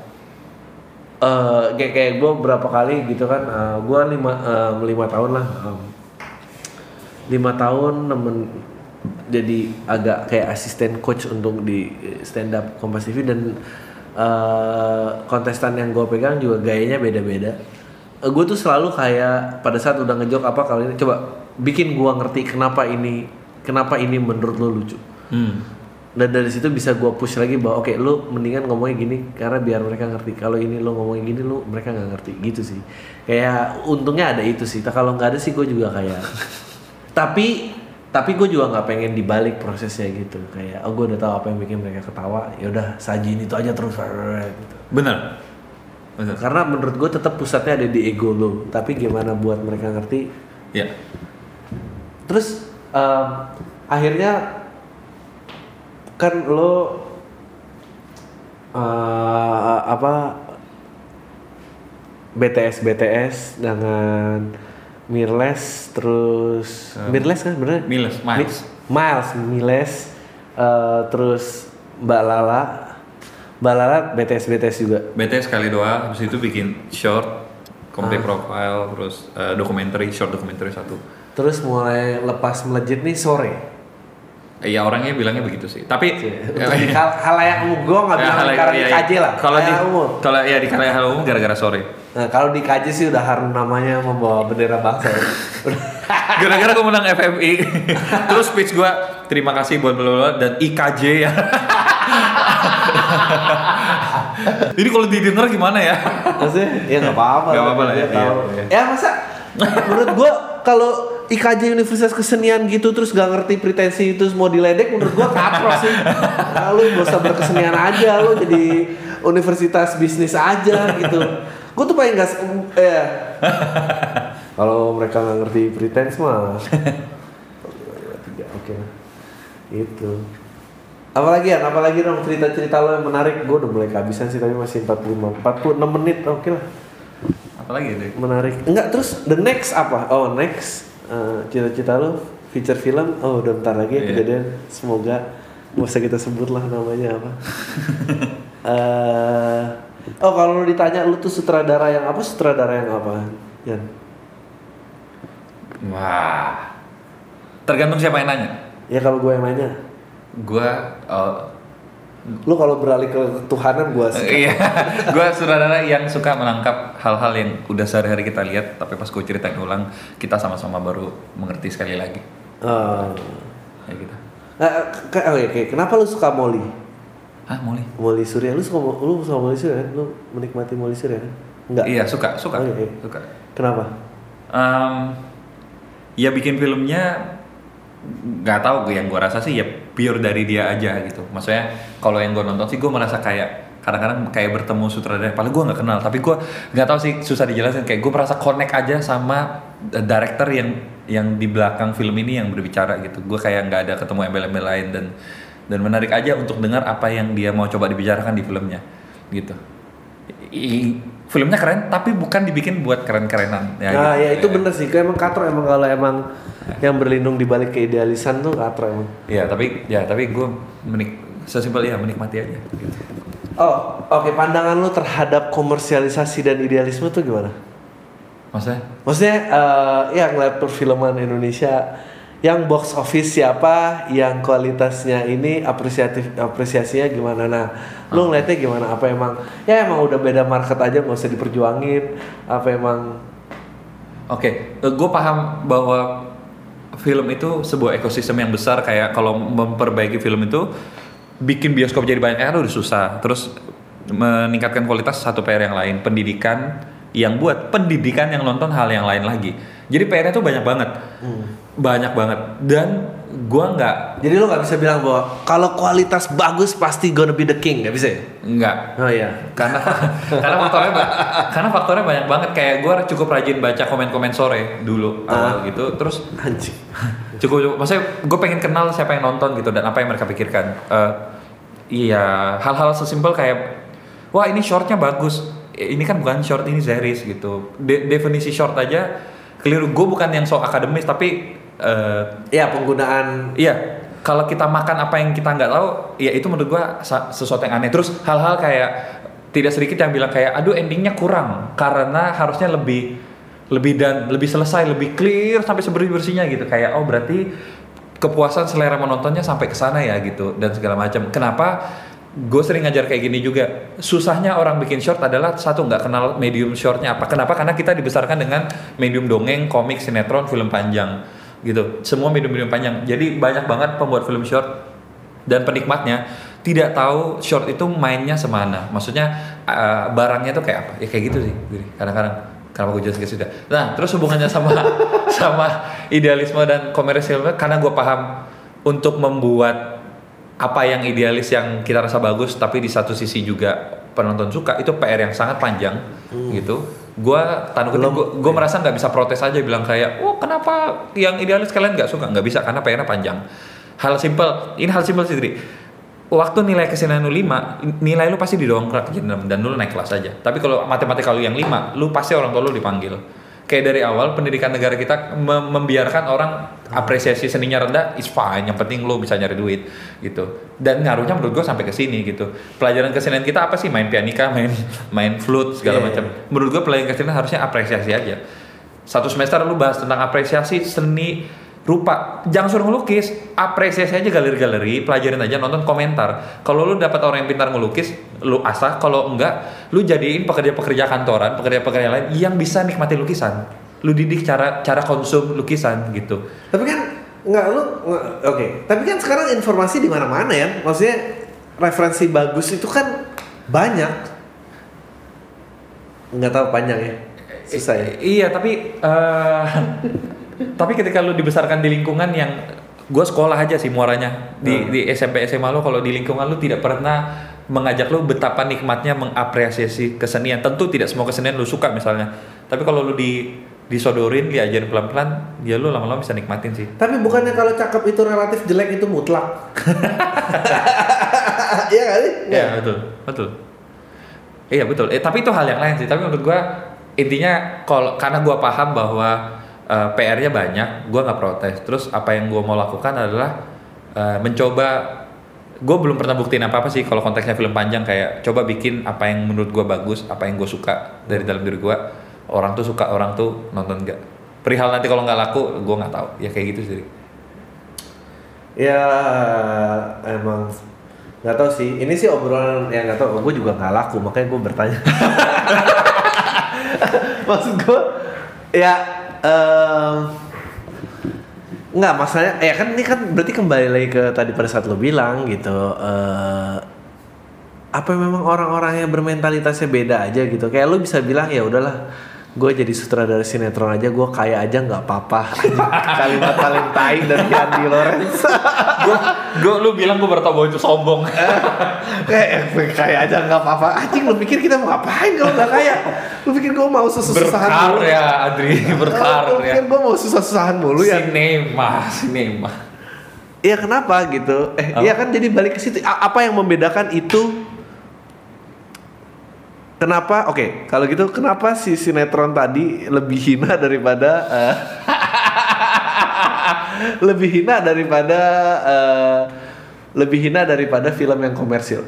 eh kayak kayak gue berapa kali gitu kan gue lima eh, lima tahun lah em, lima tahun nemen jadi agak kayak asisten coach untuk di stand up Kompas TV dan eh, kontestan yang gue pegang juga gayanya beda-beda. gue tuh selalu kayak pada saat udah ngejok apa kali ini coba bikin gue ngerti kenapa ini kenapa ini menurut lo lucu. hmm. Dan dari situ bisa gue push lagi bahwa oke lu mendingan ngomongnya gini karena biar mereka ngerti. Kalau ini lu ngomongnya gini lu mereka nggak ngerti gitu sih. Kayak untungnya ada itu sih. Kalau nggak ada sih gue juga kayak. tapi tapi gue juga nggak pengen dibalik prosesnya gitu. Kayak oh gue udah tahu apa yang bikin mereka ketawa. Ya udah sajiin itu aja terus gitu. bener bener Karena menurut gue tetap pusatnya ada di ego lo. Tapi gimana buat mereka ngerti ya Terus em, akhirnya kan lo eh, apa BTS BTS dengan Mirles terus Em, Mirles kan bener? Miles, Miles. Mi- Miles Miles eh, terus Mbak Lala Mbak Lala BTS BTS juga BTS sekali doang habis itu bikin short complete Ah. profile terus eh, documentary short documentary satu terus mulai lepas melejit nih sore Iya orangnya bilangnya begitu sih. Tapi Untuk di hal halayak umum gue nggak bilang hal- karena iya, di iya. KJ lah Kalau di halayak umum kalau ya di halayak umum gara-gara sore. Nah, kalau di KJ sih udah harum namanya membawa bendera bangsa. ya. Gara-gara gue menang FFI. Terus speech gue terima kasih buat bla dan IKJ ya. Ini kalau didengar gimana ya? Maksudnya ya nggak apa-apa. Nggak apa-apa lah, iya, iya. Ya masa menurut gua kalau IKJ Universitas Kesenian gitu terus gak ngerti pretensi itu mau diledek menurut gua kapro sih. Nah, lu gak usah berkesenian aja lu jadi universitas bisnis aja gitu. Gua tuh paling gak eh. Kalau mereka nggak ngerti pretensi mah. Tiga oke. Lah. itu. Apalagi ya apalagi dong cerita-cerita lo yang menarik. Gue udah mulai kehabisan sih tapi masih 45 46 menit oke lah. Apalagi deh. menarik. Enggak terus the next apa? Oh next eh, cita-cita lo feature film oh udah bentar lagi ya Iya. kejadian semoga usah kita sebut lah namanya apa Eh, oh kalau lu ditanya lu tuh sutradara yang apa sutradara yang apa Yan Wah. Tergantung siapa yang nanya. ya kalau gue yang nanya Gua oh, lu kalau beralih ke ketuhanan gue sih iya, gua sutradara yang suka menangkap hal-hal yang udah sehari-hari kita lihat, tapi pas gue ceritain ulang, kita sama-sama baru mengerti sekali lagi. Oh. Kayak gitu. Nah, ke- oke, oke. kenapa lu suka Molly? Hah, Molly? Molly Surya, lu suka lu suka Molly Surya kan? Lu menikmati Molly Surya kan? Enggak. Iya, suka, suka. Oh, iya. Suka. Kenapa? Em, ya bikin filmnya nggak tahu gue yang gue rasa sih ya pure dari dia aja gitu. Maksudnya kalau yang gue nonton sih gue merasa kayak kadang-kadang kayak bertemu sutradara paling gue nggak kenal tapi gue nggak tahu sih susah dijelasin. Kayak gue merasa connect aja sama eh, director yang yang di belakang film ini yang berbicara gitu. Gue kayak nggak ada ketemu embel-embel lain dan dan menarik aja untuk dengar apa yang dia mau coba dibicarakan di filmnya gitu filmnya keren tapi bukan dibikin buat keren-kerenan nah, gitu. ya itu bener sih. Kayak emang katro emang kalau emang yang berlindung di balik keidealisan tuh katro emang. Ya tapi ya tapi gue menik sesimpel ya menikmati aja. Gitu. Oh, oke. Pandangan lu terhadap komersialisasi dan idealisme tuh gimana? Maksudnya? Maksudnya eh, ya ngeliat perfilman Indonesia yang box office siapa, yang kualitasnya ini apresiatif apresiasinya gimana? Nah, lu ngeliatnya gimana? Apa emang ya emang udah beda market aja nggak usah diperjuangin? Apa emang Oke, gue paham bahwa film itu sebuah ekosistem yang besar kayak kalau memperbaiki film itu bikin bioskop jadi banyak kan udah susah. Terus meningkatkan kualitas satu PR yang lain, pendidikan yang buat pendidikan yang nonton hal yang lain lagi. Jadi PR-nya tuh banyak banget, banyak banget. Dan gua nggak Jadi lu nggak bisa bilang bahwa kalau kualitas bagus pasti gonna be the king, nggak bisa ya? nggak. Oh iya. karena karena faktornya karena faktornya banyak banget. Kayak gue cukup rajin baca komen-komen sore dulu awal gitu. Terus Anjing. cukup, cukup. Maksudnya gue pengen kenal siapa yang nonton gitu dan apa yang mereka pikirkan. Eh, iya hal-hal sesimpel kayak wah ini shortnya bagus. Eh, ini kan bukan short ini series gitu. De- definisi short aja keliru. Gue bukan yang so akademis tapi eh, Ya penggunaan Iya, kalau kita makan apa yang kita nggak tahu, ya itu menurut gua sesuatu yang aneh. Terus hal-hal kayak tidak sedikit yang bilang kayak, aduh endingnya kurang karena harusnya lebih lebih dan lebih selesai, lebih clear sampai sebersih bersihnya gitu. Kayak oh berarti kepuasan selera menontonnya sampai ke sana ya gitu dan segala macam. Kenapa? Gue sering ngajar kayak gini juga. Susahnya orang bikin short adalah satu nggak kenal medium shortnya apa. Kenapa? Karena kita dibesarkan dengan medium dongeng, komik, sinetron, film panjang gitu. Semua medium-medium panjang. Jadi banyak banget pembuat film short dan penikmatnya tidak tahu short itu mainnya semana. Maksudnya uh, barangnya tuh kayak apa? Ya kayak gitu sih. Kadang-kadang kenapa gue jelasin sudah. Nah terus hubungannya sama sama idealisme dan komersial karena gue paham untuk membuat apa yang idealis yang kita rasa bagus tapi di satu sisi juga penonton suka itu PR yang sangat panjang gitu. Gua tanda kutip Belum- gua, gua merasa nggak bisa protes aja bilang kayak oh kenapa yang idealis kalian nggak suka? Nggak bisa karena PR-nya panjang. Hal simpel ini hal simpel sih waktu nilai kesenian lu 5 nilai lu pasti didongkrak jadi dan lu naik kelas aja. Tapi kalau matematika lu yang 5 lu pasti orang tua lu dipanggil kayak dari awal pendidikan negara kita mem- membiarkan orang apresiasi seninya rendah is fine. Yang penting lu bisa nyari duit gitu. Dan ngaruhnya menurut gua sampai ke sini gitu. Pelajaran kesenian kita apa sih? Main pianika main main flute segala Iya, macam. menurut gua pelajaran kesenian harusnya apresiasi aja. Satu semester lu bahas tentang apresiasi seni rupa jangan suruh ngelukis apresiasi aja galeri-galeri pelajarin aja nonton komentar kalau lu dapat orang yang pintar ngelukis lu asah kalau enggak lu jadiin pekerja-pekerja kantoran pekerja-pekerja lain yang bisa nikmati lukisan lu didik cara cara konsum lukisan gitu Tapi kan nggak lu oke. Tapi kan sekarang informasi di mana-mana ya. Maksudnya referensi bagus itu kan banyak. Nggak tahu panjang ya. Susah ya. I- iya tapi eh, tapi ketika lu dibesarkan di lingkungan yang gue sekolah aja sih muaranya. Di Hmm. di SMP SMA lu kalau di lingkungan lu tidak pernah mengajak lu betapa nikmatnya mengapresiasi kesenian. Tentu tidak semua kesenian lu suka misalnya. Tapi kalau lu di disodorin diajarin pelan-pelan ya lu lama-lama bisa nikmatin sih. Tapi bukannya kalau cakep itu relatif jelek itu mutlak? Iya kali? Iya betul. Betul. Iya betul. Eh, tapi itu hal yang lain sih. Tapi menurut gua intinya kalau karena gua paham bahwa eh, PR-nya banyak, gue nggak protes. Terus apa yang gue mau lakukan adalah eh, mencoba, gue belum pernah buktiin apa apa sih kalau konteksnya film panjang kayak coba bikin apa yang menurut gue bagus, apa yang gue suka dari dalam diri gue. Orang tuh suka, orang tuh nonton nggak. Perihal nanti kalau nggak laku, gue nggak tahu. Ya kayak gitu sih. Ya emang nggak tahu sih. Ini sih obrolan yang nggak tahu. Gue juga nggak laku makanya gue bertanya. Maksud gue ya em, nggak masalahnya ya kan ini kan berarti kembali lagi ke tadi pada saat lo bilang gitu. eh, apa memang orang-orang yang bermentalitasnya beda aja gitu. Kayak lo bisa bilang ya udahlah gue jadi sutradara sinetron aja gue kaya aja nggak apa-apa. Kalimat paling tai dari Andi Lorenz. Gue gue lu bilang gue bahwa itu sombong. Kayak kaya aja nggak apa-apa. Anjing lu pikir kita mau ngapain kalau nggak kaya? Lu pikir gue mau susah-susahan berkar mulu? ya Adri berkar lu ya. pikir gue mau susah-susahan mulu ya sinema sinema. Iya kenapa gitu? Eh iya kan jadi balik ke situ. A- apa yang membedakan itu Kenapa? Oke, kalau gitu kenapa si sinetron tadi lebih hina daripada eh, lebih hina daripada eh, lebih hina daripada film yang komersil?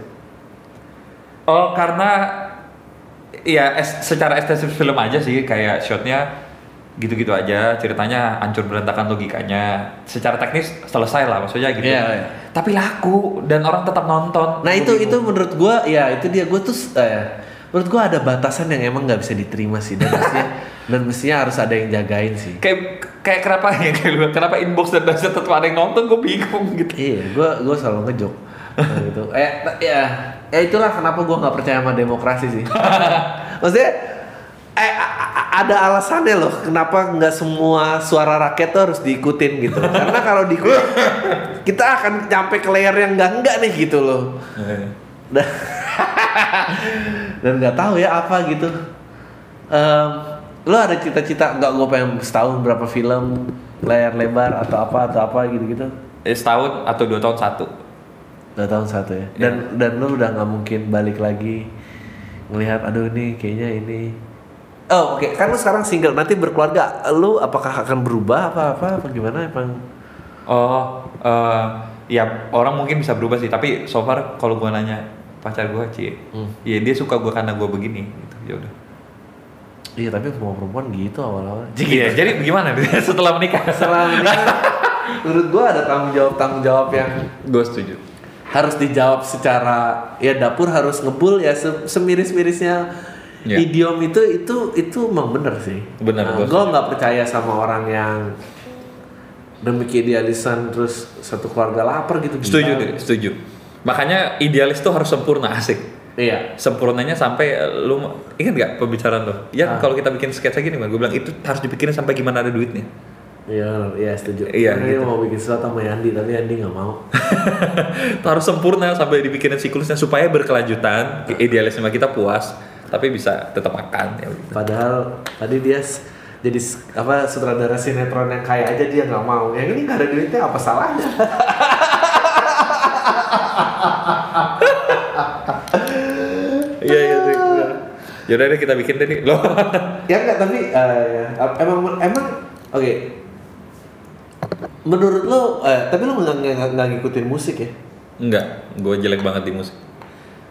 oh karena ya es- secara estetik film aja sih kayak shotnya gitu-gitu aja ceritanya hancur berantakan logikanya secara teknis selesai lah maksudnya gitu Iya, iya. tapi laku dan orang tetap nonton Nah itu itu menurut gua ya itu dia gua tuh eh, menurut gua ada batasan yang emang nggak bisa diterima sih dan mestinya dan mestinya harus ada yang jagain sih. kayak kayak kenapa ya kayak kenapa inbox dan dasa tetap ada yang nonton gue bingung gitu Iya, gua gua selalu ngejok Nah, gitu. Eh ya ya itulah kenapa gua nggak percaya sama demokrasi sih. Maksudnya eh ada alasannya loh kenapa nggak semua suara rakyat tuh harus diikutin gitu. Karena kalau diikutin kita akan sampai ke layer yang enggak enggak nih gitu loh. dan nggak tahu ya apa gitu. Em, lo ada cita-cita nggak gue pengen setahun berapa film layar lebar atau apa atau apa gitu-gitu? Eh, setahun atau dua tahun satu. Dua tahun satu ya? Dan dan lo udah nggak mungkin balik lagi melihat aduh ini kayaknya ini. Oh oke. Kan lo sekarang single nanti berkeluarga. Lo apakah akan berubah apa apa apa gimana? Emang Oh, eh, ya orang mungkin bisa berubah sih. Tapi so far kalau gue nanya pacar gue cie, Hmm. ya dia suka gue karena gue begini. Gitu. Ya udah. iya tapi semua perempuan gitu awal-awal Iya, jadi gimana setelah menikah? setelah menikah menurut gue ada tanggung jawab tanggung jawab yang gue setuju. harus dijawab secara ya dapur harus ngebul ya se- semiris-mirisnya Ya. idiom itu itu itu emang bener sih. Bener, Nah, gue nggak percaya sama orang yang demi idealisan terus satu keluarga lapar gitu. Setuju, deh, setuju. Makanya idealis tuh harus sempurna asik. Iya. Sempurnanya sampai eh, lu ingat gak pembicaraan lo? Ya Ah. kalau kita bikin sketsa gini, gue bilang itu harus dipikirin sampai gimana ada duitnya. Iya, iya setuju. Iya, Karena dia gitu. mau bikin sesuatu sama Yandi, tapi Yandi nggak mau. Harus sempurna sampai dibikinin siklusnya supaya berkelanjutan, idealisme kita puas, tapi bisa tetap makan ya. Padahal tadi dia jadi apa sutradara sinetron yang kaya aja dia nggak mau. Yang ini nggak ada duitnya apa salahnya? Iya iya sih. Yaudah deh kita bikin deh nih. Loh. ya enggak tapi eh, ya. emang emang oke menurut lo eh, tapi lo nggak ngikutin musik ya Enggak, gue jelek banget di musik.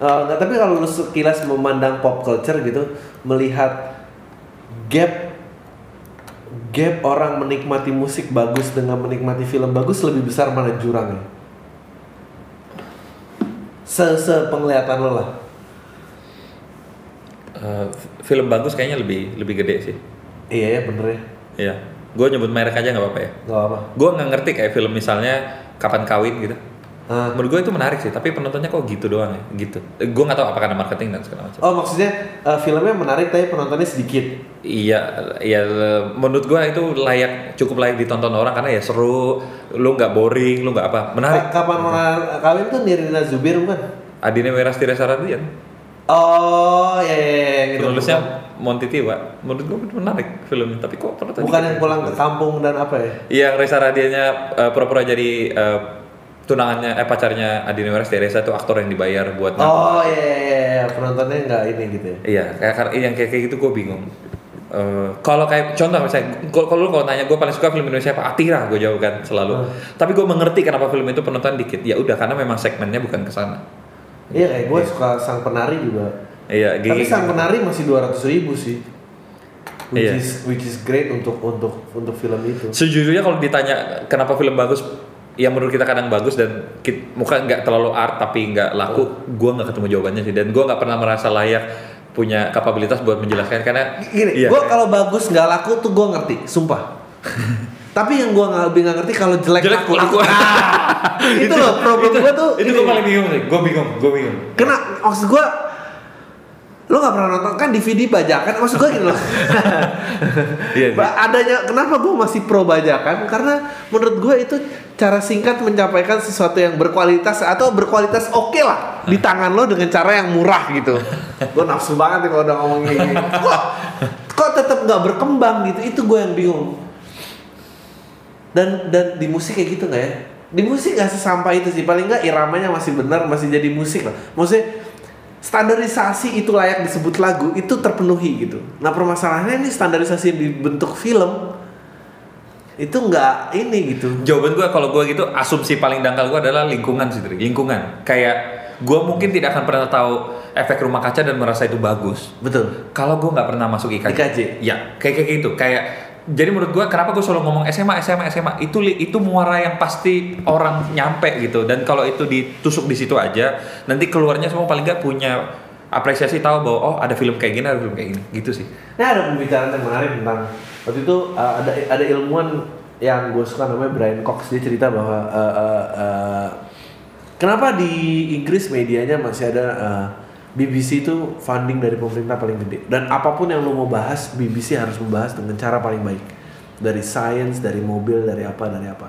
Eh, nggak tapi kalau lo sekilas memandang pop culture gitu melihat gap gap orang menikmati musik bagus dengan menikmati film bagus lebih besar mana jurangnya se se penglihatan lo lah Eh, film bagus kayaknya lebih lebih gede sih. iya ya bener ya Iya. Gue nyebut merek aja nggak apa-apa ya. nggak apa Gue nggak ngerti kayak film misalnya kapan kawin gitu. Ah. Menurut gue itu menarik sih, tapi penontonnya kok gitu doang ya, gitu. Gue nggak tahu apakah ada marketing dan segala macam. oh maksudnya eh, filmnya menarik tapi penontonnya sedikit Iya, iya. Menurut gue itu layak, cukup layak ditonton orang karena ya seru, lu nggak boring, lu nggak apa, menarik. Ka- Kapan orang kawin tuh Nirina Zubir bukan? Adine Werastira Saradian, Oh, iya, iya, iya, gitu. penulisnya bukan, Monty Tiwa. Menurut gue menarik filmnya, tapi kok penontonnya bukan gitu? yang pulang ke kampung dan apa ya? Yang Reza Radiannya eh, pura-pura jadi eh, tunangannya, eh pacarnya Adine Werastira Reza itu aktor yang dibayar buat Oh, iya, iya, iya, penontonnya nggak ini gitu ya. Iya, kayak kayak- yang kayak kayak gitu gue bingung. Eh, kalau kayak contoh misalnya, kalau kalau lu kalau tanya gue paling suka film Indonesia apa? Atira gue jawab kan selalu. Hmm. Tapi gue mengerti kenapa film itu penonton dikit. Ya udah karena memang segmennya bukan ke sana. Iya kayak gue suka sang penari juga. Iya, Tapi gigi- sang penari masih 200 ribu sih. Which Iya. is which is great untuk untuk untuk film itu. Sejujurnya kalau ditanya kenapa film bagus, yang menurut kita kadang bagus dan kit, muka nggak terlalu art tapi nggak laku, gue nggak ketemu jawabannya sih. Dan gue nggak pernah merasa layak punya kapabilitas buat menjelaskan karena Gini, iya, gue kalau bagus nggak laku tuh gue ngerti, sumpah. Tapi yang gue nggak lebih nggak ngerti kalau jelek, jelek laku. laku. Ah, itu loh problem gue tuh. itu gue paling bingung sih. Gue bingung, gue bingung. Kena maksud gue lo nggak pernah nonton kan DVD bajakan maksud gue gitu loh Iya, Ba- adanya kenapa gue masih pro bajakan karena menurut gue itu cara singkat mencapaikan sesuatu yang berkualitas atau berkualitas oke lah di tangan lo dengan cara yang murah gitu gue nafsu banget nih kalau udah ngomong kayak gini kok kok tetap nggak berkembang gitu itu gue yang bingung dan dan di musik kayak gitu nggak ya di musik nggak sesampah itu sih paling nggak iramanya masih benar masih jadi musik lah maksudnya standarisasi itu layak disebut lagu itu terpenuhi gitu nah permasalahannya ini standarisasi yang dibentuk film itu nggak ini gitu Jawaban gue kalau gue gitu asumsi paling dangkal gue adalah lingkungan sih, lingkungan. Kayak gue mungkin tidak akan pernah tahu efek rumah kaca dan merasa itu bagus. betul Kalau gue nggak pernah masuk IKJ. IKJ. Ya, kayak kayak gitu. Kayak jadi menurut gue kenapa gue selalu ngomong SMA SMA SMA itu itu muara yang pasti orang nyampe gitu. Dan kalau itu ditusuk di situ aja nanti keluarnya semua paling nggak punya apresiasi tahu bahwa oh ada film kayak gini ada film kayak gini. Gitu sih. Nah ada pembicaraan yang menarik tentang waktu itu uh, ada ada ilmuwan yang gue suka namanya Brian Cox. Dia cerita bahwa uh, uh, uh, kenapa di Inggris medianya masih ada uh, BBC itu funding dari pemerintah paling gede. Dan apa pun yang lo mau bahas BBC harus membahas dengan cara paling baik. Dari science dari mobil dari apa dari apa.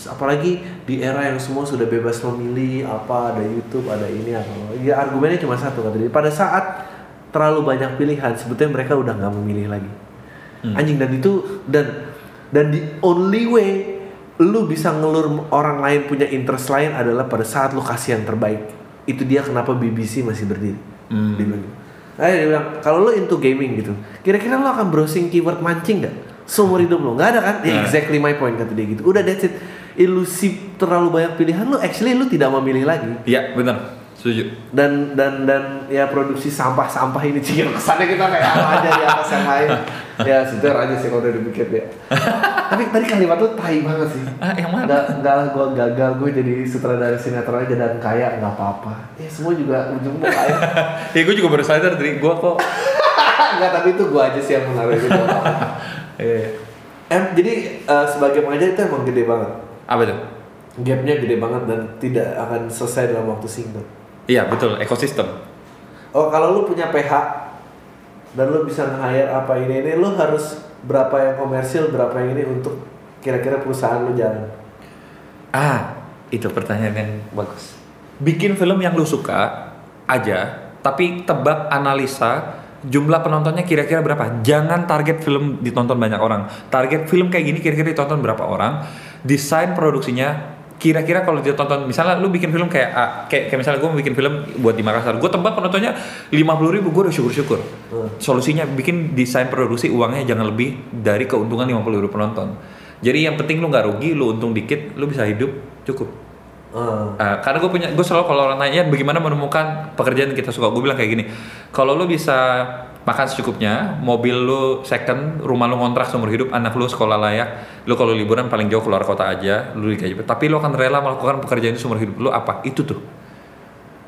Apalagi di era yang semua sudah bebas memilih apa ada YouTube ada ini apa. Ya argumennya cuma satu kata dia. Pada saat terlalu banyak pilihan sebetulnya mereka udah nggak memilih lagi. Anjing dan itu dan dan the only way lu bisa ngelur orang lain punya interest lain adalah pada saat lu kasih yang terbaik itu dia kenapa BBC masih berdiri. Hmm. dia bilang Ayo dia bilang kalau lu into gaming gitu kira-kira lu akan browsing keyword mancing gak seumur hidup lu. Nggak ada kan? Ya, Nah. exactly my point kata dia gitu. Udah that's it. Ilusi terlalu banyak pilihan lu actually lu tidak memilih lagi. Iya benar setuju. Dan dan dan ya produksi sampah-sampah ini sih kesannya kita kayak apa aja di atas yang lain. Ya sejar aja sih kalau udah dipikir ya tapi tadi kalimat tuh tai banget sih. Ah yang mana? Enggak, enggak lah gue gagal. Gue jadi sutradara sinetron aja dan kaya nggak apa-apa. Ya semua juga ujungnya kaya. Ya gue juga baru sadar dari gue kok Enggak tapi itu gue aja sih yang menarik gitu eh, em jadi eh, sebagai pengajar itu emang gede banget. Apa tuh gapnya gede banget dan tidak akan selesai dalam waktu singkat iya betul ekosistem Oh kalau lu punya PH dan lu bisa nge-hire apa ini ini lu harus berapa yang komersil berapa yang ini untuk kira-kira perusahaan lu jalan. Ah, itu pertanyaan yang bagus. Bikin film yang lu suka aja, tapi tebak analisa jumlah penontonnya kira-kira berapa. Jangan target film ditonton banyak orang. Target film kayak gini kira-kira ditonton berapa orang. Desain produksinya kira-kira kalau ditonton misalnya lu bikin film kayak ah, kayak, kayak misalnya gue bikin film buat di Makassar gue tebak penontonnya 50.000 ribu gue udah syukur-syukur Hmm. solusinya bikin desain produksi uangnya jangan lebih dari keuntungan 50 ribu penonton jadi yang penting lu nggak rugi lu untung dikit lu bisa hidup cukup Hmm. Uh, karena gue punya gue selalu kalau orang nanya bagaimana menemukan pekerjaan yang kita suka gue bilang kayak gini kalau lu bisa makan secukupnya. Mobil lu second rumah lu ngontrak seumur hidup anak lu sekolah layak. Lu kalau liburan paling jauh keluar kota aja lu digaji tapi lu akan rela melakukan pekerjaan itu seumur hidup. Lu apa? Itu tuh.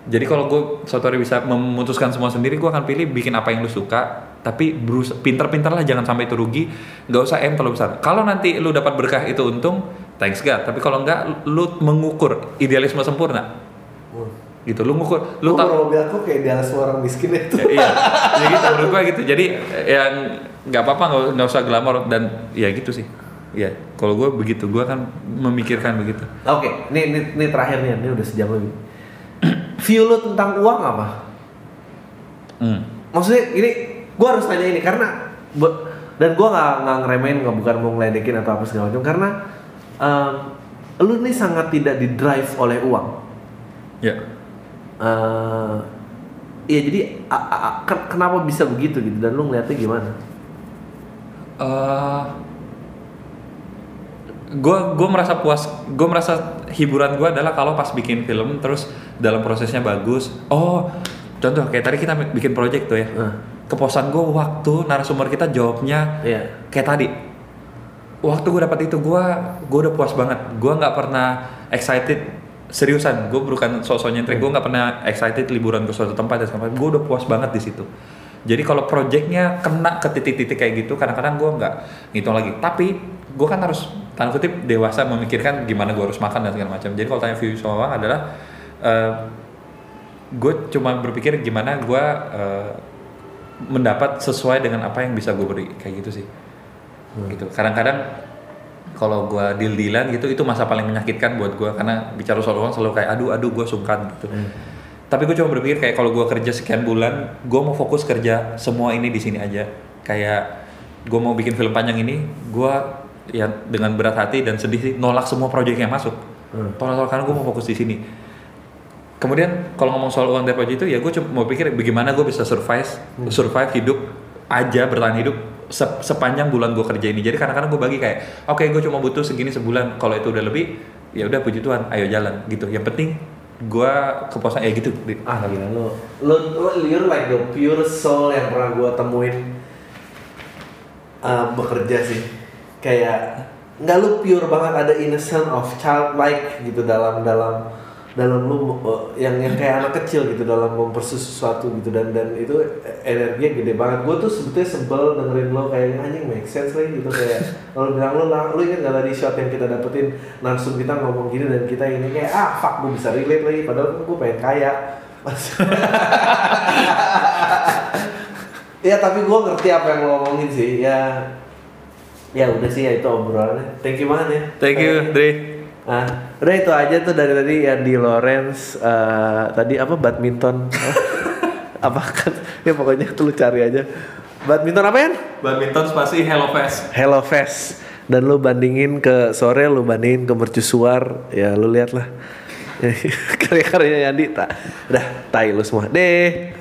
Jadi kalau gue suatu hari bisa memutuskan semua sendiri gue akan pilih bikin apa yang lu suka. Tapi pinter-pinter lah jangan sampai itu rugi. Nggak usah M terlalu besar. Kalau nanti lu dapat berkah itu untung thanks God. Tapi kalau enggak lu mengukur idealisme sempurna. Gitu lu ngukur Lu tak kalau mobil aku kayak idealisme orang miskin itu. Ya, iya ya gitu menurut gua gitu jadi yang nggak apa-apa nggak nggak usah glamor dan ya gitu sih ya kalau gua begitu gua kan memikirkan begitu Oke, ini, ini ini terakhir nih, ini udah sejam lebih. View lu tentang uang apa? hmm. Maksudnya ini gue harus tanya ini karena dan gue nggak nggak ngeremehin nggak bukan mau ngeledekin atau apa segala macam karena em, lu nih sangat tidak di drive oleh uang. ya iya jadi a- a- a- ken- kenapa bisa begitu gitu dan lu ngeliatnya gimana? eh gue gue merasa puas gue merasa hiburan gue adalah kalau pas bikin film terus dalam prosesnya bagus oh contoh kayak tadi kita bikin project tuh ya Hmm. kepuasan gue waktu narasumber kita jawabnya Iya. kayak tadi waktu gue dapat itu gue gue udah puas banget gue nggak pernah excited seriusan gue bukan sosok nyentrik gue nggak pernah excited liburan ke suatu tempat dan macam. gue udah puas banget di situ. Jadi kalau projectnya kena ke titik-titik kayak gitu kadang-kadang gue nggak ngitung lagi. Tapi gue kan harus tanda kutip dewasa memikirkan gimana gue harus makan dan segala macam. Jadi kalau tanya view sama adalah gue cuma berpikir gimana gue mendapat sesuai dengan apa yang bisa gue beri kayak gitu sih. Gitu. Kadang-kadang kalau gue deal dealan gitu itu masa paling menyakitkan buat gue karena bicara soal uang selalu kayak aduh aduh gue sungkan gitu. Tapi gue cuma berpikir kayak kalau gue kerja sekian bulan gue mau fokus kerja semua ini di sini aja. Kayak gue mau bikin film panjang ini gue ya dengan berat hati dan sedih sih nolak semua proyek yang masuk. Hmm. tolak-tolak karena gue mau fokus di sini. Kemudian kalau ngomong soal uang dari proyek itu ya gue cuma mau pikir bagaimana gue bisa survive survive hidup aja bertahan hidup se- sepanjang bulan gue kerja ini. Jadi kadang-kadang gue bagi kayak oke gue cuma butuh segini sebulan. Kalau itu udah lebih ya udah puji Tuhan ayo jalan gitu. Yang penting gue kepuasan ya gitu Ah gila. Lu, lu, lu you're like the pure soul yang pernah gua temuin uh, bekerja sih. Kayak nggak lu pure banget ada innocent of childlike gitu dalam dalam dalam lu uh, yang yang kayak anak kecil gitu dalam mempersu sesuatu gitu. Dan dan itu energinya gede banget. Gue tuh sebetulnya sebel dengerin lo kayak anjing make sense lagi gitu. Kayak kalau bilang lu lu ingat gak tadi shot yang kita dapetin? Langsung kita ngomong gini dan kita ini kayak ah fuck gue bisa relate lagi. Padahal gue pengen kaya. ya tapi gue ngerti apa yang lo ngomongin sih. Ya ya udah sih ya itu obrolannya. Thank you banget ya. Thank you Dre Nah, udah itu aja tuh dari tadi yang di Lawrence eh, tadi apa badminton. Apa kan? Ya pokoknya tuh lu cari aja. Badminton apa ya badminton spasi Hello Fest. Hello Fest. Dan lu bandingin ke sore lu bandingin ke mercusuar. Ya lu lihat lah. Karya-karyanya Yandi tak. Udah tai lu semua. Deh